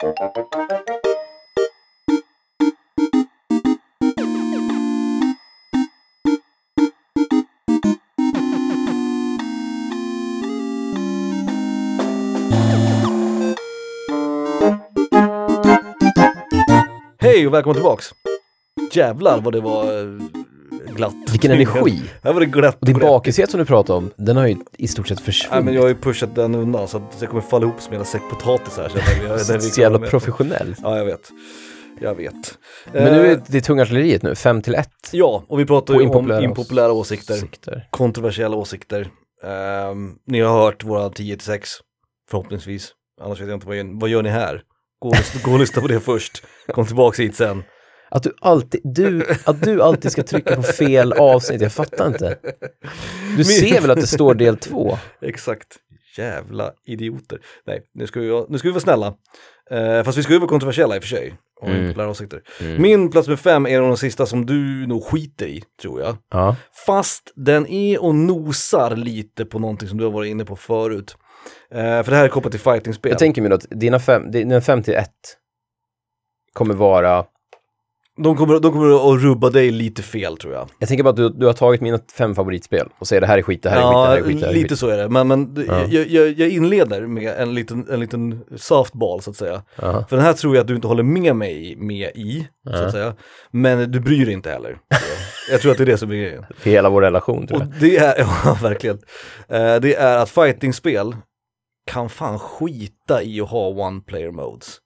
Hej och välkommen tillbaks! Jävlar vad det var eh, glatt. Vilken energi! Här var det glatt Och din bakishet som du pratade om, den har ju i stort sett Nej försvunnit. men jag har ju pushat den undan så att jag kommer falla ihop som en säck potatis här. Så jag, jag, så jävla professionell. Ja jag vet. Jag vet. Men nu Eh, är det tunga artilleriet nu, 5 till 1. Ja, och vi pratar ju om impopulära impopulära åsikter, Sikter. kontroversiella åsikter. Ehm, ni har hört våra 10 till 6 förhoppningsvis. Annars vet jag inte vad, gör- vad gör ni här? Gå och, gå och lyssna på det först. Kom tillbaks hit sen. Att du alltid, du, att du alltid ska trycka på fel avsnitt, jag fattar inte. Du ser väl att det står del 2? Exakt. Jävla idioter. Nej, nu ska vi, nu ska vi vara snälla. Eh, fast vi ska ju vara kontroversiella i och för sig. Och Mm. impopulära åsikter. Mm. Min plats med fem är en av de sista som du nog skiter i, tror jag. Ja. Fast den är och nosar lite på någonting som du har varit inne på förut. Eh, för det här är kopplat till fightingspel. Jag tänker mig att dina 5 dina fem till 1 kommer vara, De, kommer, de kommer att rubba dig lite fel tror jag. jag tänker bara att du, du har tagit mina fem favoritspel och säger det här är skit, det här är skit, det här är skit, det här är lite skit. så är det. Men, men Ja. jag, jag, jag inleder med en liten, en liten softball så att säga. Ja. För den här tror jag att du inte håller med mig med i, så Ja. att säga. Men du bryr dig inte heller. jag tror att det är det som är grejen. För hela vår relation tror Och jag. det är, ja verkligen, Eh, det är att fightingspel kan fan skita i att ha one player modes.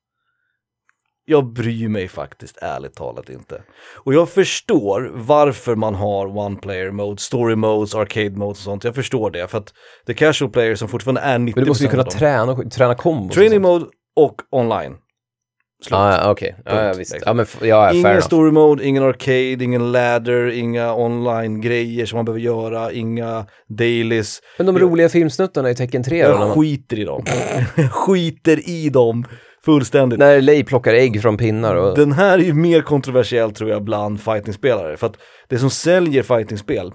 Jag bryr mig faktiskt ärligt talat inte. Och jag förstår varför man har one player modes, story modes, arcade modes och sånt. Jag förstår det för att the casual player som fortfarande är 90% Men du måste ju kunna träna, träna kombos. Training mode och online. Slut. Ah, ja, okej. Ja, ja, Punkt, visst. Ja, men ja, Ingen story mode, ingen arcade, ingen ladder, inga online-grejer som man behöver göra, inga dailies. Men de roliga filmsnuttarna i Tecken 3 då, när, Jag man, skiter i dem. Jag skiter i dem fullständigt. när Lei plockar ägg från pinnar och... Den här är ju mer kontroversiell tror jag bland fightingspelare. För att det som säljer fightingspel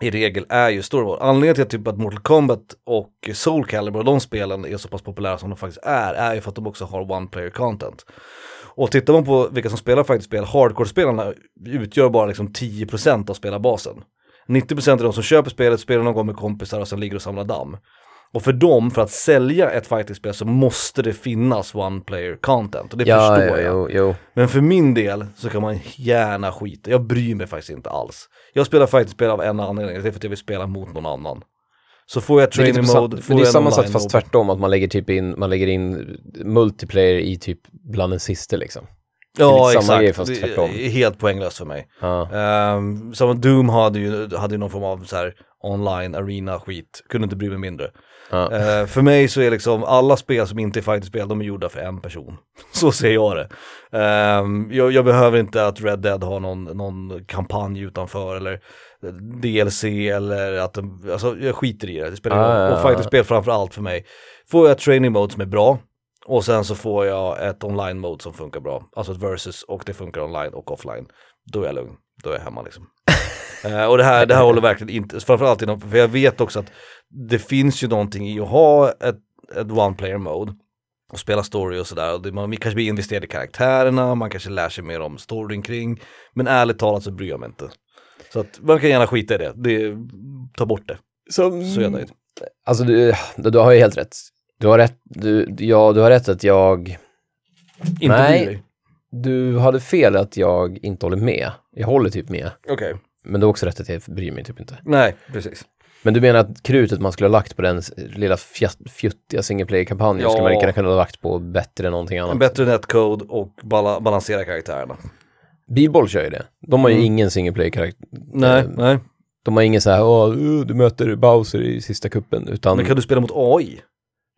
i regel är ju story mode. Anledningen till att, typ att Mortal Kombat och Soul Calibur och de spelen är så pass populära som de faktiskt är, är ju för att de också har one player content. Och tittar man på vilka som spelar fightingspel, hardcore-spelarna utgör bara liksom 10% av spelarbasen. 90% är de som köper spelet, spelar någon gång med kompisar och sen ligger och samlar damm. Och för dem, för att sälja ett fightingspel så måste det finnas one player content. Och det ja, förstår ja, jag. jo, jo. Men för min del så kan man gärna skita, jag bryr mig faktiskt inte alls. Jag spelar fightingspel av en anledning, det är för att jag vill spela mot någon annan. Så får jag training typ mode, får det är samma sak fast tvärtom, att man lägger typ in, man lägger in multiplayer i typ bland den sista liksom. Ja samma grej, exakt, fast det tvärtom. är helt poänglöst för mig. Ja. Um, som Doom hade ju, hade ju någon form av så här online arena skit, kunde inte bry mig mindre. Ja. Eh, för mig så är liksom alla spel som inte är fightingspel, de är gjorda för en person. Så ser jag det. Ehm, jag, jag behöver inte att Red Dead har någon, någon kampanj utanför eller DLC eller att de, alltså jag skiter i det. det spelar Ah, ja, Och fightingspel framför allt för mig. Får jag ett training mode som är bra och sen så får jag ett online mode som funkar bra. Alltså ett versus och det funkar online och offline. Då är jag lugn, då är jag hemma liksom. Eh, och det här, det här håller verkligen inte, framförallt inom, för jag vet också att det finns ju någonting i att ha ett, ett one player mode och spela story och sådär. Man kanske blir investerad i karaktärerna, man kanske lär sig mer om storyn kring. Men ärligt talat så bryr jag mig inte. Så att man kan gärna skita i det, det ta bort det. Som... Så är jag nöjd. Alltså du, du, du har ju helt rätt. Du har rätt, du, ja, du har rätt att jag, Inte Nej. du hade fel att jag inte håller med. Jag håller typ med. Okej, Men du har också rätt att jag bryr mig typ inte. nej precis. Men du menar att krutet man skulle ha lagt på den lilla fjuttiga single player-kampanjen Ja. skulle man kunna ha lagt på bättre än någonting annat? En bättre netcode och bala, balansera karaktärerna. Bilboll kör ju det. De har ju Mm. ingen single player-karaktär. Nej, Eh, nej. De har ingen så här, åh, uh, du möter Bowser i sista kuppen, utan Men kan du spela mot AI?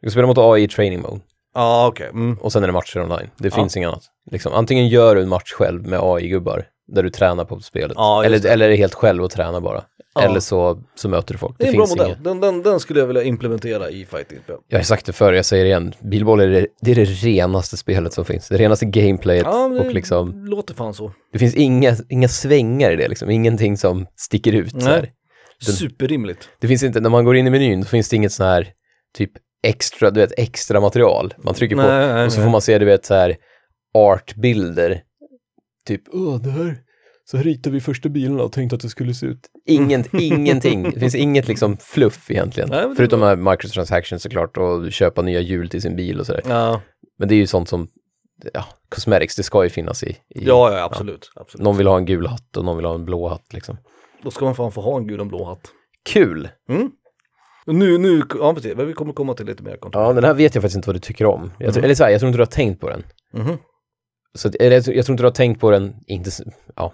du kan spela mot AI i training mode. Ja, okej. Mm. Och sen är det matcher online. Det Ja. finns inget annat. Liksom, antingen gör du en match själv med AI-gubbar, där du tränar på spelet. Just eller, det. eller är det helt själv och tränar bara. Ja. Eller så, så möter du folk. Det Det, är en bra modell. Den, den, den skulle jag vilja implementera i fightingspel. Jag har sagt det förr, jag säger det igen. Bilboll är det, det är det renaste spelet som finns. Det renaste gameplayet Ja, men och det liksom, låter fan så. det finns inga, inga svängar i det liksom. Ingenting som sticker ut. Så Nej. här. Den- Superrimligt. Det finns inte, när man går in i menyn, så finns det inget sån här typ extra, du vet, extra material. Man trycker på Nej, nej, och så nej. får man se, du vet, så här artbilder. Typ, åh, det här, så här ritade vi första bilen och tänkte att det skulle se ut. Ingen, ingenting. Det finns inget liksom fluff egentligen. Nej, Förutom här microtransactions såklart och köpa nya hjul till sin bil och sådär. Ja, Men det är ju sånt som, ja, cosmetics, det ska ju finnas i. i ja, ja absolut. absolut. Någon vill ha en gul hatt och någon vill ha en blå hatt liksom. Då ska man fan få ha en gul och blå hatt. Kul! Mm. Nu, nu, ja precis, vi kommer komma till lite mer kontroll. Ja, den här vet jag faktiskt inte vad du tycker om. Jag, tror- Mm. Eller så här, jag tror inte du har tänkt på den. Mhm. Så, eller, jag, tror- inte du har tänkt på den, inte, ja,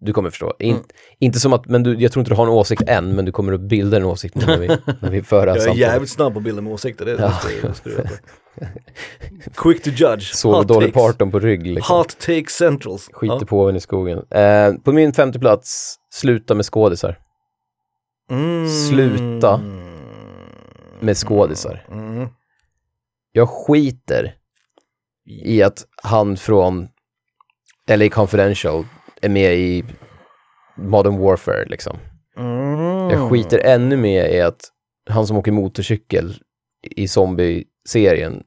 du kommer förstå. In, Mm. Inte som att, men du, jag tror inte du har en åsikt än, men du kommer att bilda en åsikt när vi, när vi för det Jag är samtalet. jävligt snabb på att bilda med åsikter, det, Ja. det, det veta. Quick to judge. Hot Dolly. Parton på rygg liksom. Hot take centrals. Skiter på en i skogen. Eh, på min femte plats, sluta med skådisar. Mm. Sluta med skådisar. Mm. Jag skiter i att han från LA Confidential är med i Modern Warfare liksom. Mm. Jag skiter ännu mer i att han som åker motorcykel i zombie-serien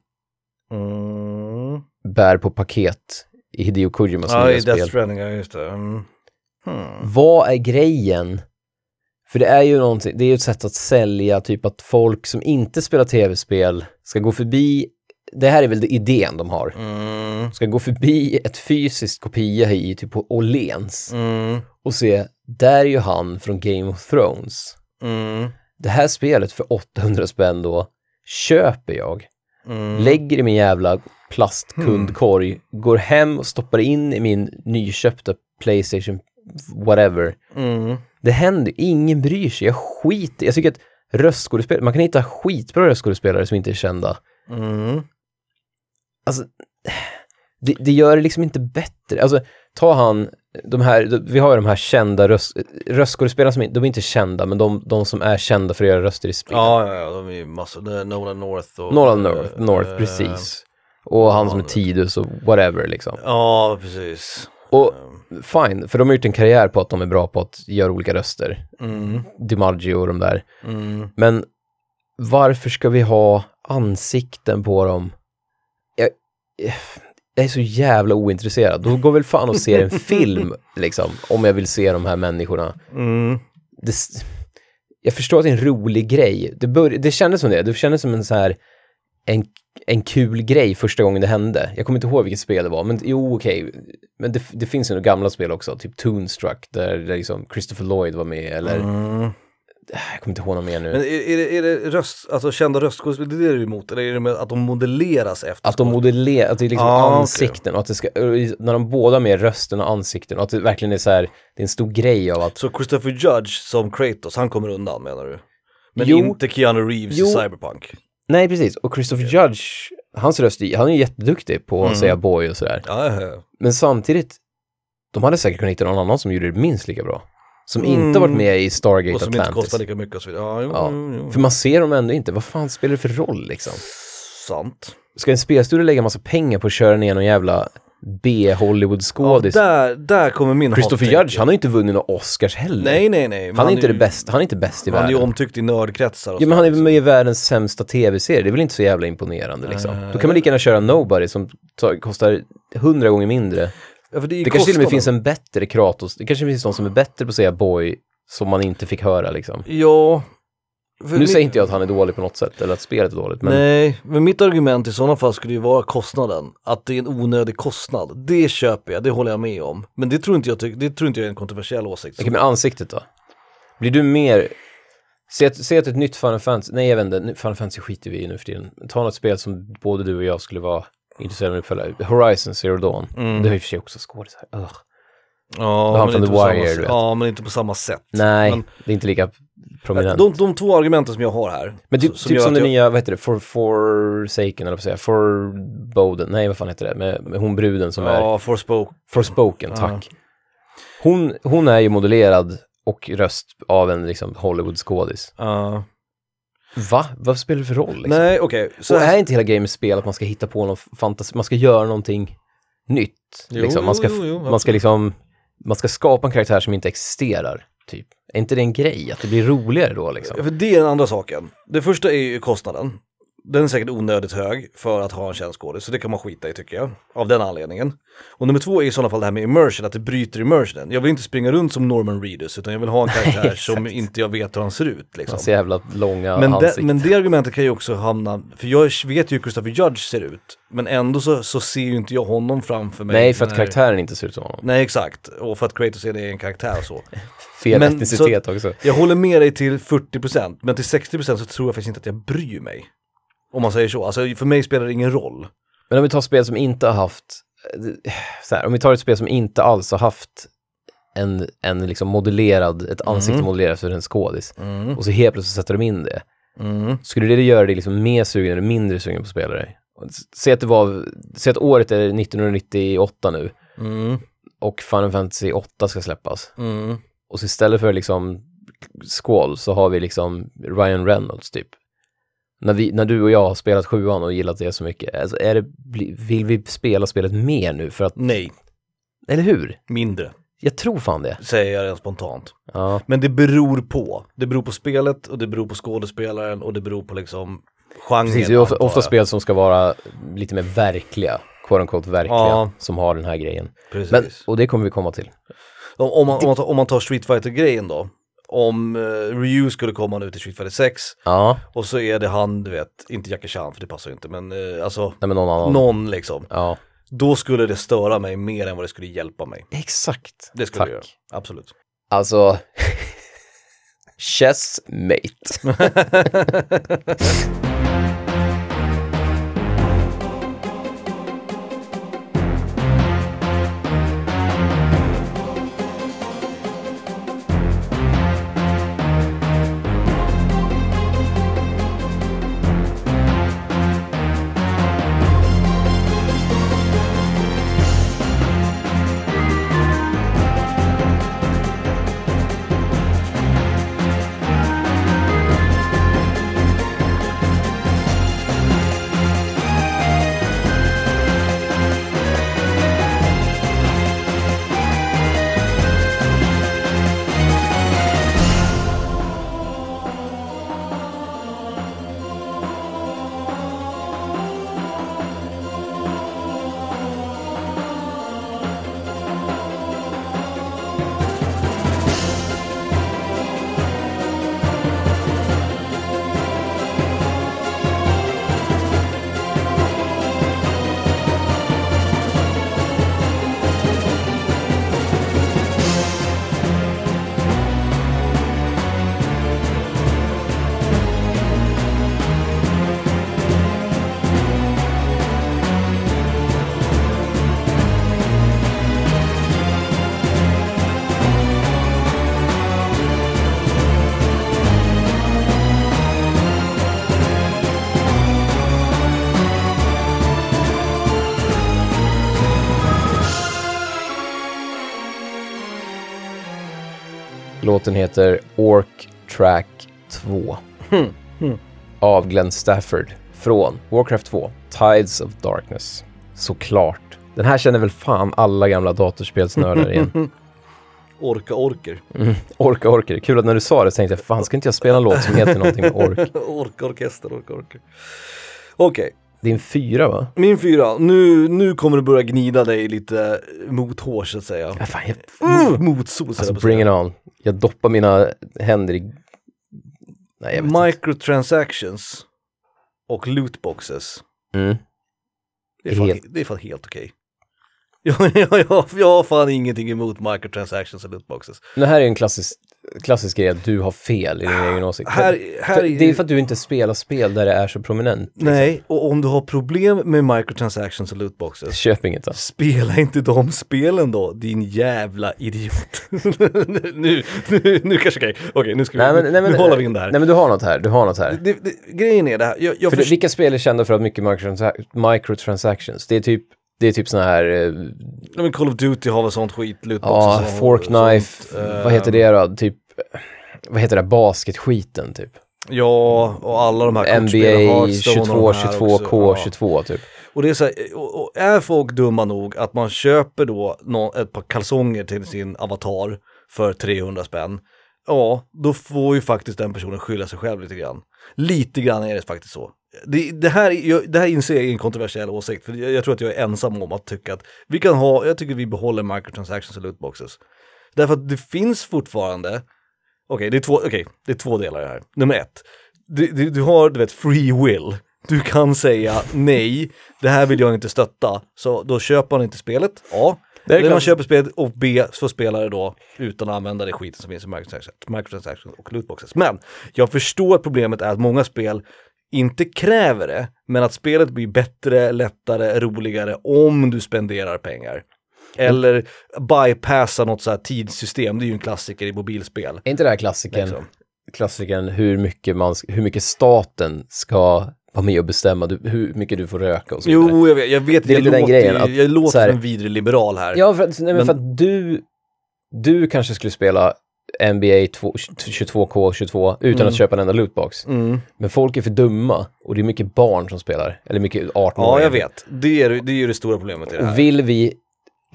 Mm. bär på paket i Hideo Kojimas Ja, nya i Death spel. Stranding, ja just det. Mm. Hmm. Vad är grejen? För det är ju någonting, det är ju ett sätt att sälja, typ att folk som inte spelar tv-spel ska gå förbi, det här är väl det idén de har, Mm. ska gå förbi ett fysiskt kopia i typ på Åhléns Mm. och se, där är ju han från Game of Thrones. Mm. Det här spelet för 800 spänn då, köper jag, Mm. lägger i min jävla plastkundkorg, går hem och stoppar in i min nyköpta Playstation whatever. Mm. Det händer, ingen bryr sig, jag skiter Jag tycker att röstskådespelare, man kan hitta skitbra röstskådespelare som inte är kända. Mm. Alltså, det, det gör det liksom inte bättre. Alltså, ta han, de här, vi har ju de här kända röst, röstskådespelarna som de är inte kända, men de, de som är kända för att göra röster i spel. Ja, ja, ja, de är ju massor. Nolan North och... Nolan North, eh, North eh, precis. Och han som är Tidus och whatever liksom. Ja, precis. Och fine, för de har gjort en karriär på att de är bra på att göra olika röster. Mm. DiMaggio och de där. Mm. Men varför ska vi ha ansikten på dem? Jag, är så jävla ointresserad. Då går väl fan och ser en film, liksom, om jag vill se de här människorna. Mm. Det, jag förstår att det är en rolig grej. Det, bör, det kändes som det. Det kändes som en så här, en, en kul grej första gången det hände. Jag kommer inte ihåg vilket spel det var, men jo okej. Men det, det finns ju några gamla spel också, typ Toonstruck, där, där liksom Christopher Lloyd var med, eller Mm. Jag kommer inte ihåg något mer nu. Men är, är, det, är det röst, alltså kända röstskådespelare, det är du emot? Eller är det med att de modelleras efter Att de modellerar, att det är liksom Ah, ansikten och att det ska, när de båda med rösten och ansikten och att det verkligen är så här, det är en stor grej av att Så Christopher Judge som Kratos, han kommer undan menar du? Men Jo. inte Keanu Reeves Jo. i Cyberpunk? Nej, precis. Och Christopher Judge, hans röst, han är jätteduktig på att Mm. säga boy och sådär. Ja, ja, ja. Men samtidigt, de hade säkert kunnat hitta någon annan som gjorde det minst lika bra. Som Mm. inte varit med i Stargate Och som inte Atlantis. kostar lika mycket och så vidare. Ja, jo, Ja. jo, jo. För man ser dem ändå inte. Vad fan spelar det för roll liksom? Sant. Ska en spelstudio lägga massa pengar på att köra ner någon jävla B-Hollywood-skådis? Ja, där, där kommer min Christopher Judge, han har ju inte vunnit några Oscars heller. Nej, nej, nej. han är inte ju- det bästa, han är inte bäst i Han är världen. ju omtyckt i nördkretsar och Ja men han är med i världens sämsta tv-serie, det är väl inte så jävla imponerande liksom. Eh, Då kan man lika gärna köra Nobody som tar, kostar hundra gånger mindre. Ja, det, Det kanske till och med finns en bättre Kratos, det kanske finns någon som är bättre på att säga boy som man inte fick höra liksom. Ja. Nu mitt- säger inte jag att han är dålig på något sätt eller att spelet är dåligt men Nej, men mitt argument i sådana fall skulle ju vara kostnaden. Att det är en onödig kostnad. Det köper jag, det håller jag med om. Men det tror inte jag, det tror inte jag är en kontroversiell åsikt. Okej, men ansiktet då? Blir du mer... Säg att, säg att ett nytt Final Fantasy, nej jag vet inte, Final Fantasy skiter vi i nu för tiden. Ta något spel som både du och jag skulle vara intresserade av att uppfölja. Horizon Zero Dawn. Mm. Det har i och för sig också skådisar. Ugh. Ja, han från The samma Wire, sätt. du vet. Ja, men inte på samma sätt. Nej, Men, det är inte lika prominent. de, de två argumenten som jag har här. Men typ, som typ som det jag- nya, vad heter det, For, Forsaken eller vad säga, Forboden, nej vad fan heter det, med, med hon bruden som är Ja. Forspoken, Ja. tack. Hon, hon är ju modellerad och röst av en liksom Hollywood-skådis. Ja. Va? Vad spelar det för roll? Liksom? Nej, okej. Så här- är inte hela gamers spel att man ska hitta på någon fantasi, man ska göra någonting nytt. Jo, liksom. man, ska, jo, jo, man ska liksom, man ska skapa en karaktär som inte existerar, typ. Är inte det en grej? Att det blir roligare då liksom? Ja, För det är den andra saken. Det första är ju kostnaden. Den är säkert onödigt hög för att ha en känd skådis, så det kan man skita i tycker jag. Av den anledningen. Och nummer två är i sådana fall det här med immersion, att det bryter immersionen. Jag vill inte springa runt som Norman Reedus, utan jag vill ha en karaktär som inte jag vet hur han ser ut. Liksom. Så jävla långa Men det, men det argumentet kan ju också hamna, för jag vet ju hur Christopher Judge ser ut, men ändå så, så ser ju inte jag honom framför mig. Nej, för att när- karaktären inte ser ut som honom. Nej exakt, och för att Kratos är en karaktär och så. Fel Men etnicitet också. Jag håller med dig till 40% men till 60% så tror jag faktiskt inte att jag bryr mig. Om man säger så, alltså för mig spelar det ingen roll. Men om vi tar spel som inte har haft, eh, här, om vi tar ett spel som inte alls har haft en, en liksom modellerad, ett ansikte modellerat för en skådis. Och så helt plötsligt sätter de in det. Mm. Skulle det göra dig liksom mer sugen eller mindre sugen på att spela det? Säg att det var, säg att året är 1998 nu Mm. och Final Fantasy 8 ska släppas. Mm. Och så istället för liksom Squall så har vi liksom Ryan Reynolds typ. När, vi, när du och jag har spelat sjuan och gillat det så mycket, alltså är det, vill vi spela spelet mer nu för att, Nej, eller hur? mindre, Jag tror fan det. säger jag rent spontant. Ja, Men det beror på. Det beror på spelet och det beror på skådespelaren och det beror på liksom genren. precis. Det är ofta, ofta spel som ska vara lite mer verkliga, quote unquote verkliga, Ja. som har den här grejen. Precis. Men, och det kommer vi komma till. Om, om, man, om, man tar, om man tar Street fighter grejen då. Om uh, Ryu skulle komma nu till Street Fighter 6 Ja, och så är det han, du vet, inte Jackie Chan för det passar ju inte, men eh, alltså nej men någon annan. någon liksom. Ja, Då skulle det störa mig mer än vad det skulle hjälpa mig. exakt. Det skulle Tack. det göra, absolut. Alltså, chessmate. Låten heter Ork Track 2. Av Glenn Stafford. Från Warcraft 2, Tides of Darkness. Såklart. Den här känner väl fan alla gamla datorspelsnördar igen. Orka orker. Mm. Orka orker. Kul att när du sa det så tänkte jag, fan ska inte jag spela en låt som heter någonting med ork? orka orkester, orka orker. Okej, Din fyra va? min fyra. Nu, nu kommer det börja gnida dig lite mot hårs så att säga. Ja, fan, jag, Mot, mot sol, alltså bring it on. Jag doppar mina händer i... Nej, jag vet inte. Microtransactions och lootboxes. Mm. Det är fan, Helt- det är fan helt okej. Jag, jag, jag, jag har fan ingenting emot microtransactions och lootboxes. Det här är en klassisk, klassisk grej att du har fel i din egen åsikt. Här, här det är för att du inte spelar spel där det är så prominent. Nej, och om du har problem med microtransactions och lootboxes, Köp inget då. spela inte de spelen då, din jävla idiot. nu, nu, nu kanske okej, okej nu ska vi, Nej, men, nej, men, nu håller vi in det här. Nej men du har något här, du har något här. Det, det, grejen är det här, jag, jag För först- vilka spel är kända för att mycket microtransa- microtransactions? Det är typ, det är typ såna här, eh, Ja, men Call of Duty har väl sånt skit, ja, lootboxes och Fork Knife, sånt, eh, vad heter det då? Typ, vad heter det, basketskiten typ? Ja, och alla de här NBA Hearthstone och 22, de här 22, också. Ja. K22 typ. Och det är så här, och, och är folk dumma nog att man köper då ett par kalsonger till sin avatar för 300 spänn, ja, då får ju faktiskt den personen skylla sig själv lite grann. Lite grann är det faktiskt så. Det, det, här, jag, det här inser jag är en kontroversiell åsikt, för jag, jag, tror att jag är ensam om att tycka att vi kan ha, jag tycker vi behåller microtransactions och lootboxes. Därför att det finns fortfarande, okej okay, det, är två, okay, det är två delar här. Nummer ett, du, du, du har du vet free will. Du kan säga nej, det här vill jag inte stötta, så då köper man inte spelet, A. Eller man köper spelet och B så spelar det då utan att använda det skiten som finns i microtransactions och lootboxes. Men jag förstår att problemet är att många spel inte kräver det, men att spelet blir bättre, lättare, roligare om du spenderar pengar. Eller bypassa något så här tidssystem, det är ju en klassiker i mobilspel. Är inte det här klassikern, liksom. klassikern hur mycket, man, hur mycket staten ska vara med och bestämma du, hur mycket du får röka och så vidare. Jo, jag vet, jag, vet, det jag, låter, grejen, att, jag låter här, som en vidrig liberal här. Ja, för, nej, men, men för att du, du kanske skulle spela NBA 2, 22K22 utan mm. att köpa en enda lootbox. Mm. Men folk är för dumma och det är mycket barn som spelar, eller mycket 18 Ja, jag vet. Det är, det är ju det stora problemet i det här. Vill vi,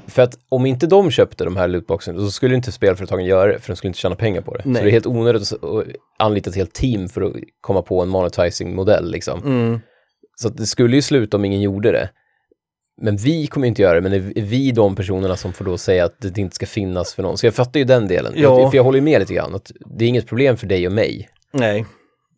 för att om inte de köpte de här lootboxen så skulle inte spelföretagen göra det, för de skulle inte tjäna pengar på det. Nej. Så det är helt onödigt att anlita ett helt team för att komma på en monetizing-modell liksom. Mm. Så det skulle ju sluta om ingen gjorde det. Men vi kommer inte göra det, men är vi de personerna som får då säga att det inte ska finnas för någon? Så jag fattar ju den delen. Ja. För jag håller med lite grann, att det är inget problem för dig och mig. Nej.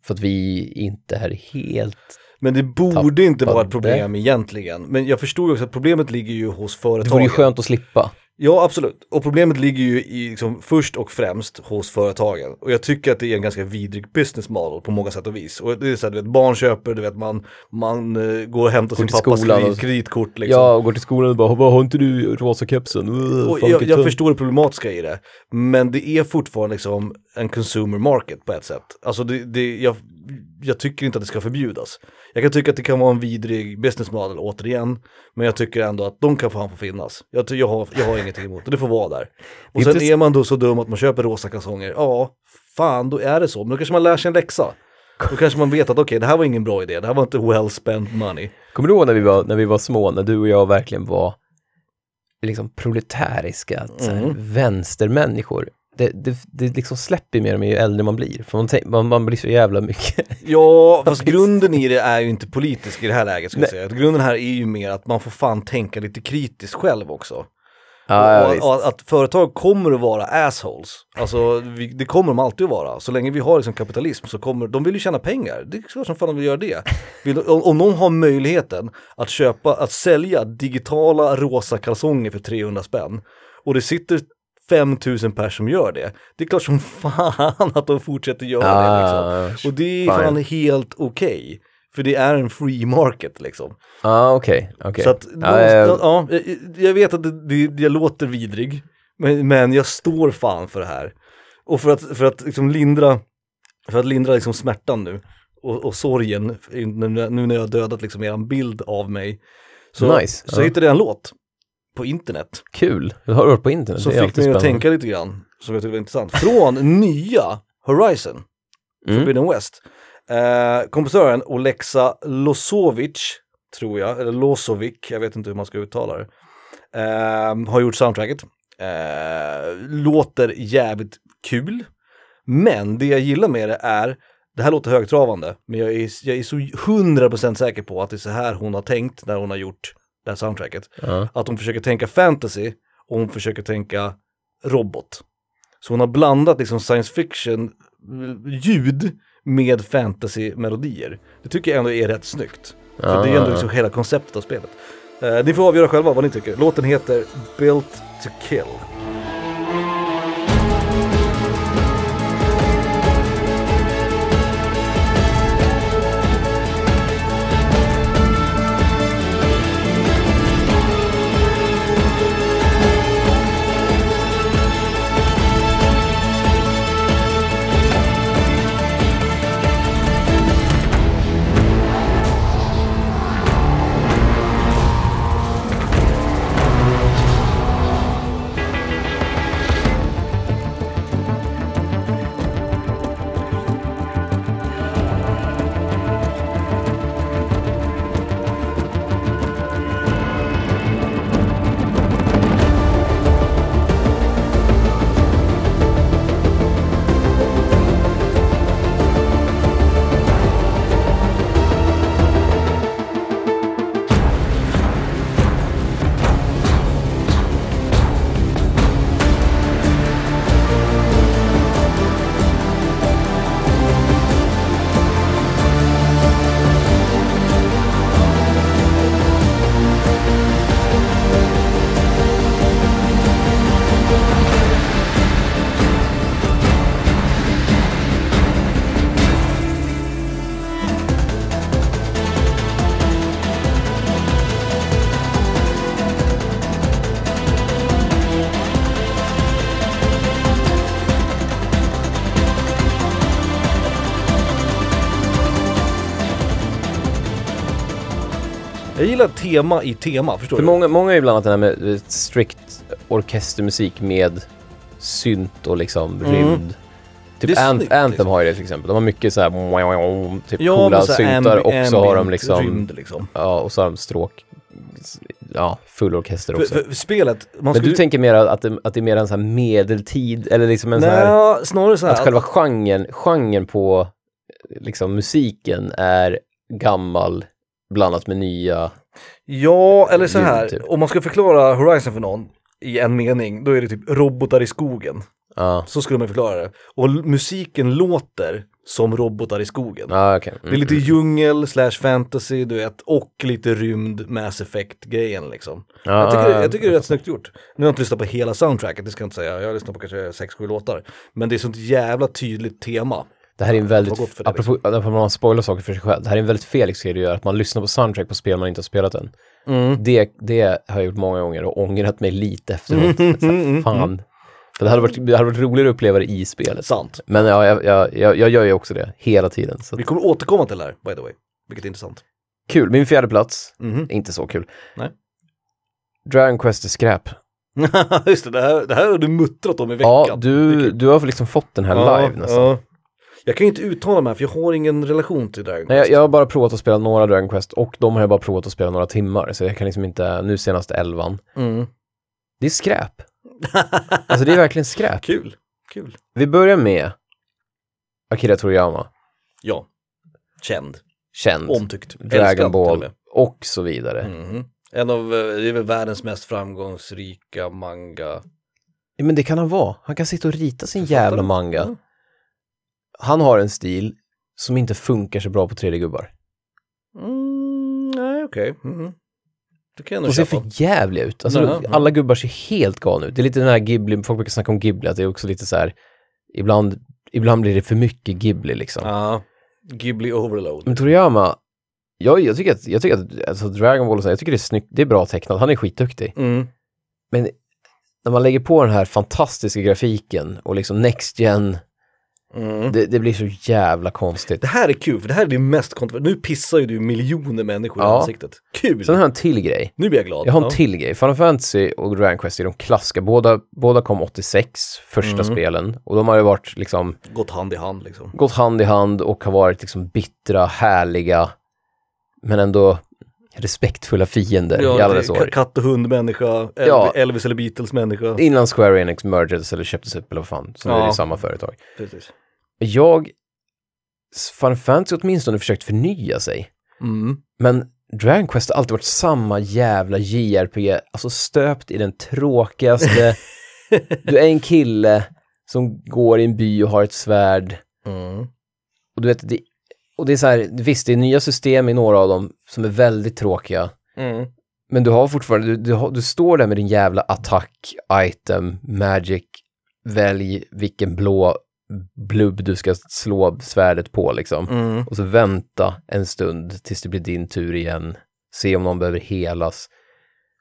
För att vi inte är helt men det borde tappade. inte vara ett problem egentligen. Men jag förstår ju också att problemet ligger ju hos företagen. Det vore ju skönt att slippa. Ja, absolut. Och problemet ligger ju i, liksom, först och främst hos företagen. Och jag tycker att det är en ganska vidrig business model på många sätt och vis. Och det är så här, du vet, barn köper, du vet, man, man uh, går och hämtar går sin pappas kredit, kreditkort. Liksom. Ja, och går till skolan och bara, vad har inte du rosa kepsen? Uh, och jag, jag förstår det problematiska i det. Men det är fortfarande liksom en consumer market på ett sätt. Alltså det, det, jag, jag tycker inte att det ska förbjudas. Jag kan tycka att det kan vara en vidrig business model återigen, men jag tycker ändå att de kan fan få finnas. Jag, jag, har, jag har ingenting emot det, det får vara där. Och sen är man då så dum att man köper rosa kalsonger, ja, fan då är det så, men då kanske man lär sig en läxa. Då kanske man vet att okej, okay, det här var ingen bra idé, det här var inte well spent money. Kommer du ihåg när vi var, när vi var små, när du och jag verkligen var liksom proletäriska, mm. vänstermänniskor? Det, det, det liksom släpper mer och mer ju äldre man blir. För man, man, man blir så jävla mycket. Ja, fast grunden i det är ju inte politisk i det här läget skulle jag säga. Grunden här är ju mer att man får fan tänka lite kritiskt själv också. Ja, och, och, att företag kommer att vara assholes. Alltså vi, det kommer de alltid att vara. Så länge vi har liksom kapitalism så kommer, de vill ju tjäna pengar. Det är klart som fan de vill göra det. Vill, om, om någon har möjligheten att köpa, att sälja digitala rosa kalsonger för 300 spänn och det sitter 5000 personer som gör det. Det är klart som fan att de fortsätter göra ah, det liksom. Och det är fine. fan helt okej. Okay, för det är en free market liksom. Ja ah, okej, okay, okay. Så att, ah, ja, ja, jag vet att det, det, jag låter vidrig, men, men jag står fan för det här. Och för att, för att liksom lindra, för att lindra liksom smärtan nu och, och sorgen, nu, när jag har dödat liksom er bild av mig, så, nice. så uh. hittade jag en låt på internet. Kul, du har hört på internet. Så fick mig att tänka lite grann, som jag tyckte var intressant. Från nya Horizon, mm. Forbidden West. Eh, kompositören Olexa Losovic, tror jag, eller Losovic, jag vet inte hur man ska uttala det, eh, har gjort soundtracket. Eh, låter jävligt kul, men det jag gillar med det är det här låter högtravande, men jag är, jag är så 100% säker på att det är så här hon har tänkt när hon har gjort det här soundtracket. Uh. Att hon försöker tänka fantasy och hon försöker tänka robot. Så hon har blandat liksom science fiction ljud med fantasy-melodier. Det tycker jag ändå är rätt snyggt. För uh. det är ändå liksom hela konceptet av spelet. Uh, ni får avgöra själva vad ni tycker. Låten heter Built to Kill. Gillar tema i tema, förstår För du? många, många är ju blandat det här med eh, strikt orkestermusik med synt och liksom Mm. rymd. Typ Det är Ant- snyggt, Anthem liksom. har ju det till exempel. De har mycket så här typ coola men så här syntar och så har de ambient liksom, Rymd, liksom. ja och så har de stråk, ja full orkester För, också. för, för spelet, man Men skulle... du tänker mer att det, att det är mer en sån här medeltid, eller liksom en sån här, Nej, snarare så här. att själva genren, genren på liksom musiken är gammal blandat med nya. Ja, eller så här. typ. Om man ska förklara Horizon för någon i en mening, då är det typ robotar i skogen. Ja, Så skulle man förklara det. Och musiken låter som robotar i skogen. ja okej. Det är lite djungel slash fantasy, du vet, och lite rymd Mass Effect-grejen liksom. Ja, jag, tycker, ja, jag tycker det är rätt snyggt gjort. Nu har jag inte lyssnat på hela soundtracket, det ska jag inte säga. Jag har lyssnat på kanske 6-7 låtar. Men det är sånt jävla tydligt tema. Det här är en väldigt, för det, apropå, apropå man spoilar saker för sig själv, det här är en väldigt Felix grej att göra, att man lyssnar på soundtrack på spel man inte har spelat än. Det, det har jag gjort många gånger och ångrat mig lite efteråt. Så här, Fan. För det hade, varit, det hade varit roligare att uppleva det i spelet. Sant. Men ja, jag, jag, jag, jag gör ju också det hela tiden. Så Vi kommer återkomma till det här, by the way. Vilket är intressant. kul. Min fjärde plats, Mhm. inte så kul. Nej. Dragon Quest är skräp. Just det, det här, det här har du muttrat om i veckan. Ja, du, du har liksom fått den här Ja, live nästan. ja. Jag kan ju inte uttala mig för jag har ingen relation till Dragon Nej, jag, Quest. jag har bara provat att spela några Dragon Quest och de har jag bara provat att spela några timmar. Så jag kan liksom inte, nu senast elvan. Mm. Det är skräp. Alltså det är verkligen skräp. Kul, kul. Vi börjar med Akira Toriyama, Ja, känd, känd, omtyckt, älskad Dragon och Ball och så vidare. Mhm. En av, eh, det är väl världens mest framgångsrika manga. Ja, men det kan han vara. Han kan sitta och rita sin jävla manga. Ja. Han har en stil som inte funkar så bra på 3D-gubbar. Mm, nej, okej. Det kan jag nog De ser för jävliga ut. Alltså, ja. alla gubbar ser helt galna ut. Det är lite den här Ghibli, folk brukar snacka om Ghibli, att det är också lite så här, ibland, ibland blir det för mycket Ghibli liksom. Ja, Ghibli overload. Men Toriyama, jag, jag tycker att, jag tycker att alltså Dragon Ball och så, jag tycker det är snyggt, det är bra tecknat, han är skitduktig. Mm. Men när man lägger på den här fantastiska grafiken och liksom Next Gen, Mm. det, det blir så jävla konstigt. Det här är kul, för det här är det mest kontroversiella. Nu pissar ju du miljoner människor i Ja. ansiktet. Kul! Sen har jag en till grej. Nu blir jag glad. Jag har en Ja. till grej. Final Fantasy och Dragon Quest är de klassiska. Båda, båda kom 86, första Mm. spelen. Och de har ju varit liksom, Gått hand i hand liksom. gått hand i hand och har varit liksom bittra, härliga, men ändå respektfulla fiender i alla dess år. Katt och hundmänniska, Elvis, Ja. Elvis eller Beatles människa. Innan Square Enix mergades eller köptes upp eller vad fan, så nu är Ja. det samma företag. Precis. Jag, Final Fantasy åtminstone försökt förnya sig. Mm. Men Dragon Quest har alltid varit samma jävla JRPG, alltså stöpt i den tråkigaste. du är en kille som går i en by och har ett svärd. Mm. Och du vet, det, och det är så här, visst det är nya system i några av dem som är väldigt tråkiga. Mm. Men du har fortfarande, du, du, du står där med din jävla attack, item, magic, välj vilken blå blubb du ska slå svärdet på liksom. Mm. Och så vänta en stund tills det blir din tur igen. Se om någon behöver helas.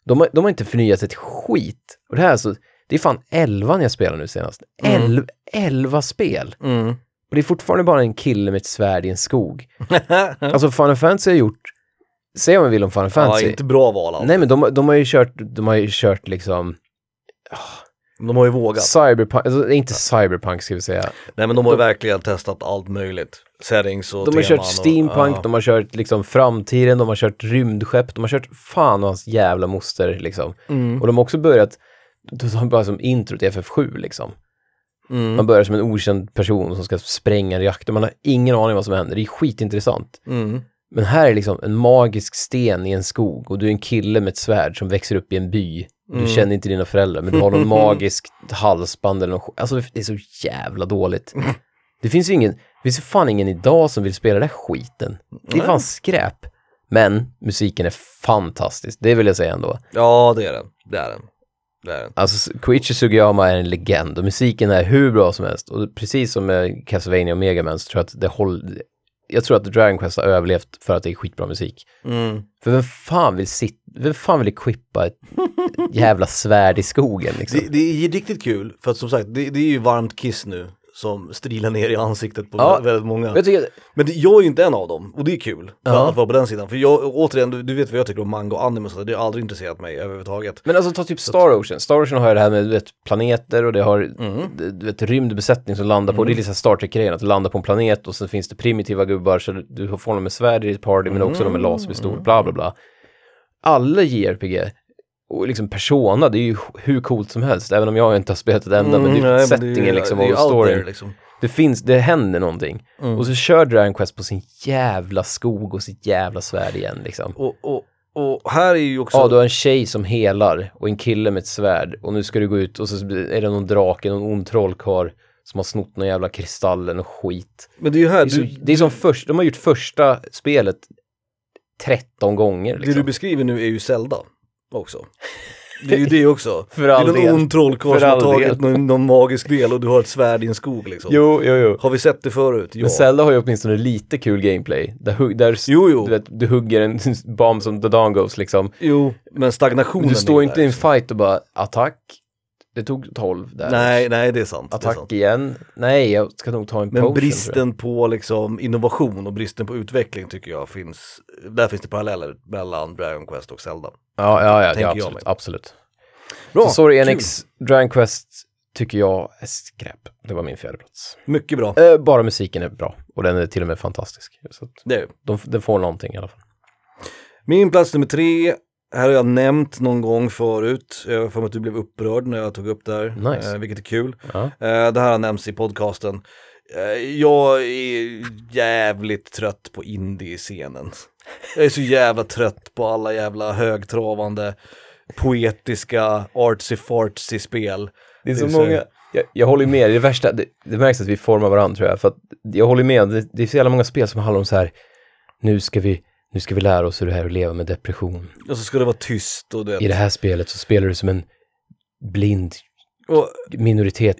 De har, de har inte förnyat ett skit. Och det här är alltså, det är fan elvan jag spelar nu senast. Mm. Elv, elva spel. Mm. Och det är fortfarande bara en kille med ett svärd i en skog. Alltså Final Fantasy har gjort, säg vad man vill om Final ja, Fantasy. inte bra val allt. Nej men de, de har ju kört, de har ju kört liksom De har ju vågat. cyberpunk, alltså inte cyberpunk ska vi säga. Nej men de har ju verkligen testat allt möjligt. Settings och De har kört steampunk, och, de har kört liksom framtiden, de har kört rymdskepp, de har kört fan och hans jävla moster liksom. Mm. Och de har också börjat, de har bara som intro till FF7 liksom. Mm. Man börjar som en okänd person som ska spränga en reaktor, man har ingen aning vad som händer, det är skitintressant. Mm. Men här är liksom en magisk sten i en skog och du är en kille med ett svärd som växer upp i en by. Du Mm. känner inte dina föräldrar, men du har någon magisk halsband eller något. Alltså det är så jävla dåligt. Det finns ju ingen, det finns ju fan ingen idag som vill spela den skiten. Det är fan skräp. Men musiken är fantastisk, det vill jag säga ändå. Ja det är den. Det är den. Det är den. Alltså Koichi Sugiyama är en legend och musiken är hur bra som helst. Och precis som med Castlevania och Mega Man så tror jag att det håller, jag tror att Dragon Quest har överlevt för att det är skitbra musik. Mm. För vem fan vill sitta, vem fan vill equippa ett jävla svärd i skogen liksom? Det, det är riktigt kul, för att som sagt, det, det är ju varmt kiss nu. Som strilar ner i ansiktet på Ja. väldigt många. Jag tycker, Men det, jag är ju inte en av dem och det är kul för Ja. att vara på den sidan. För jag, återigen, du, du vet vad jag tycker om manga och anime och sådär, det har aldrig intresserat mig överhuvudtaget. men alltså ta typ Star Ocean. Star Ocean har ju det här med vet, planeter och det har Mm. du vet, rymdbesättning som landar på, det är här Star Trek-grejen, att du landar på en planet och sen finns det primitiva gubbar så du- får dem med svärd i ditt party men också de med laserpistol, bla bla bla. Alla JRPG, och liksom Persona, det är ju hur coolt som helst, även om jag inte har spelat ett enda, men det Mm, nej, är settingen det är- liksom är och storyn. liksom. Det finns, det händer någonting. Mm. Och så kör Dragon Quest på sin jävla skog och sitt jävla svärd igen liksom. Och, och, och här är ju också... Ja, du har en tjej som helar och en kille med ett svärd och nu ska du gå ut och så är det någon drake, någon ond trollkarl som har snott någon jävla kristallen och skit. men det är ju här, Det är, så, du, det är som först, de har gjort första spelet 13 gånger det du liksom. beskriver nu är ju Zelda också. Det är ju det också. För det är all någon ond trollkarl som har all tagit någon, någon magisk del och du har ett svärd i en skog liksom. Jo, jo, jo. Har vi sett det förut? Ja. Men Zelda har ju åtminstone lite kul gameplay. Där, där Jo, jo. Du, vet, du hugger en bomb som The Dawn Goes liksom. Jo, men stagnationen Du står är inte i en liksom. fight och bara attack. Det tog 12 där. Nej, nej det är sant. det är Attack sant. igen. Nej, jag ska nog ta en Men potion. jag. bristen på liksom innovation och bristen på utveckling tycker jag finns, där finns det paralleller mellan Dragon Quest och Zelda. Ja, ja, ja, ja absolut. mig. absolut. Bra, så sorry kul. Enix, Dragon Quest tycker jag är skräp. Det var min fjärde plats. Mycket bra. Eh, bara musiken är bra och den är till och med fantastisk. Så Det är de, den får någonting i alla fall. Min plats nummer tre, här har jag nämnt någon gång förut, jag har för mig att du blev upprörd när jag tog upp det här, Nice. eh, vilket är kul. Ja. Eh, det här har nämnts i podcasten. Eh, jag är jävligt trött på indie-scenen. Jag är så jävla trött på alla jävla högtravande, poetiska, artsy-fartsy spel. Det är så Det är så- många, jag, jag håller med, det värsta, det, det märks att vi formar varandra tror jag, för att jag håller med, det, det är så jävla många spel som handlar om så här, nu ska vi, nu ska vi lära oss hur det är att leva med depression. Och så ska det vara tyst och det. I det här spelet så spelar du som en blind Och, minoritet,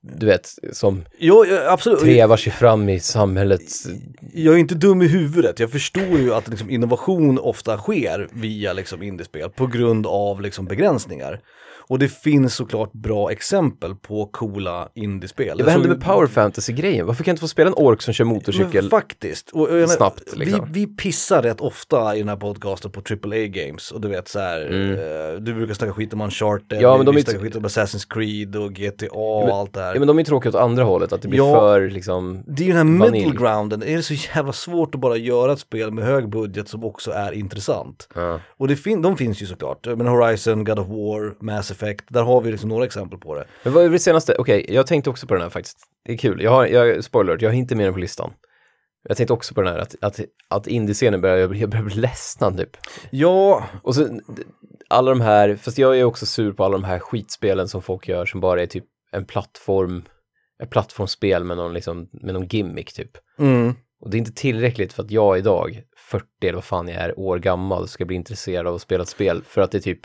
du vet, som ja, absolut. trevar sig fram i samhällets... Jag är inte dum i huvudet, jag förstår ju att liksom, innovation ofta sker via liksom, indiespel på grund av liksom, begränsningar. Och det finns såklart bra exempel på coola indiespel. Vad hände med power fantasy-grejen? Varför kan jag inte få spela en ork som kör motorcykel? Men faktiskt. Och, och, snabbt, liksom. vi, vi pissar rätt ofta i den här podcasten på AAA games och du vet så här, eh, du brukar snacka skit om Uncharted, Mm. Ja, men de vi snackar skit om Assassin's Creed och GTA och allt det här. Ja men de är tråkiga åt andra hållet, att det blir Ja. för liksom... Det är ju den här Vanilj. middle grounden, är det så jävla svårt att bara göra ett spel med hög budget som också är intressant. Ja. Och det fin- de finns ju såklart, men Horizon, God of War, Mass Effect, där har vi liksom några exempel på det. Men vad är det senaste? Okej, jag tänkte också på den här faktiskt. Det är kul. Jag har, jag, spoiler, jag har inte med den på listan. Jag tänkte också på den här, att, att, att indiescenen börjar, jag börjar- jag börjar bli ledsnad typ. Ja, Och så alla de här, fast jag är också sur på alla de här skitspelen som folk gör som bara är typ en plattform, ett plattformsspel med någon, liksom, med någon gimmick typ. mm. Och det är inte tillräckligt för att jag idag, 40 eller vad fan jag är, år gammal, ska bli intresserad av att spela ett spel. För att det typ,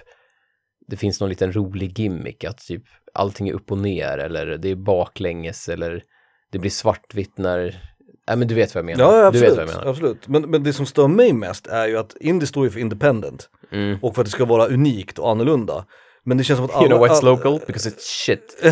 det finns någon liten rolig gimmick, att typ allting är upp och ner, eller det är baklänges, eller det blir svartvitt när, nej men du vet vad jag menar. ja du absolut. vet vad jag menar. absolut. Men, men det som stör mig mest är ju att indie står ju för independent Mm. och för att det ska vara unikt och annorlunda. Men det känns som att alla... You know all- local? Because it's shit.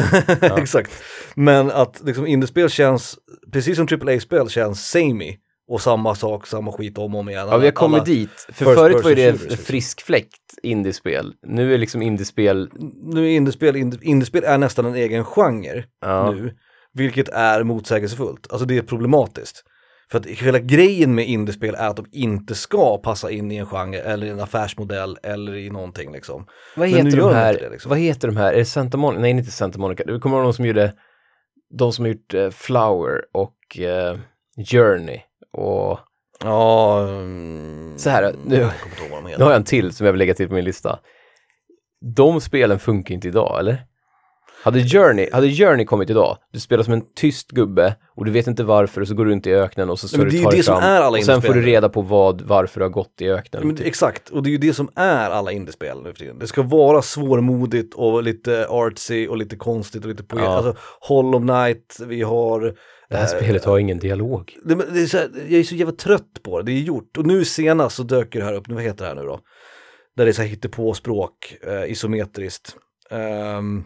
Exakt. Men att liksom indiespel känns, precis som AAA-spel känns samey och samma sak, samma skit om och om igen. Ja, vi har kommit Alla- dit. För first förut var ju det liksom. frisk fläkt indiespel. Nu är liksom indiespel, Nu är indiespel, ind- indiespel är nästan en egen genre ja. nu, vilket är motsägelsefullt. Alltså det är problematiskt. För att hela grejen med indiespel är att de inte ska passa in i en genre eller i en affärsmodell eller i någonting liksom. Vad heter de här, det, liksom. vad heter de här, är det Santa Monica? Nej, inte Santa Monica. Du kommer ihåg de som gjorde, de som har gjort eh, Flower och eh, Journey och Ja, mm, Så här, nu- nu har jag en till som jag vill lägga till på min lista. De spelen funkar inte idag, eller? Hade Journey, hade Journey kommit idag, du spelar som en tyst gubbe och du vet inte varför och så går du runt i öknen och så ska du ta dig fram och sen får du reda på vad, varför du har gått i öknen. Men, typ. Exakt, och det är ju det som är alla indiespel nu för tiden. Det ska vara svårmodigt och lite artsy och lite konstigt och lite poet. Ja. Alltså Hollow Knight, vi har... Det här eh, spelet har ingen dialog. det, det är här, jag är så jävla trött på det, det är gjort. Och nu senast så dök det här upp, nu vad heter det här nu då? Där det är så här hittepåspråk, eh, isometriskt. Ehm,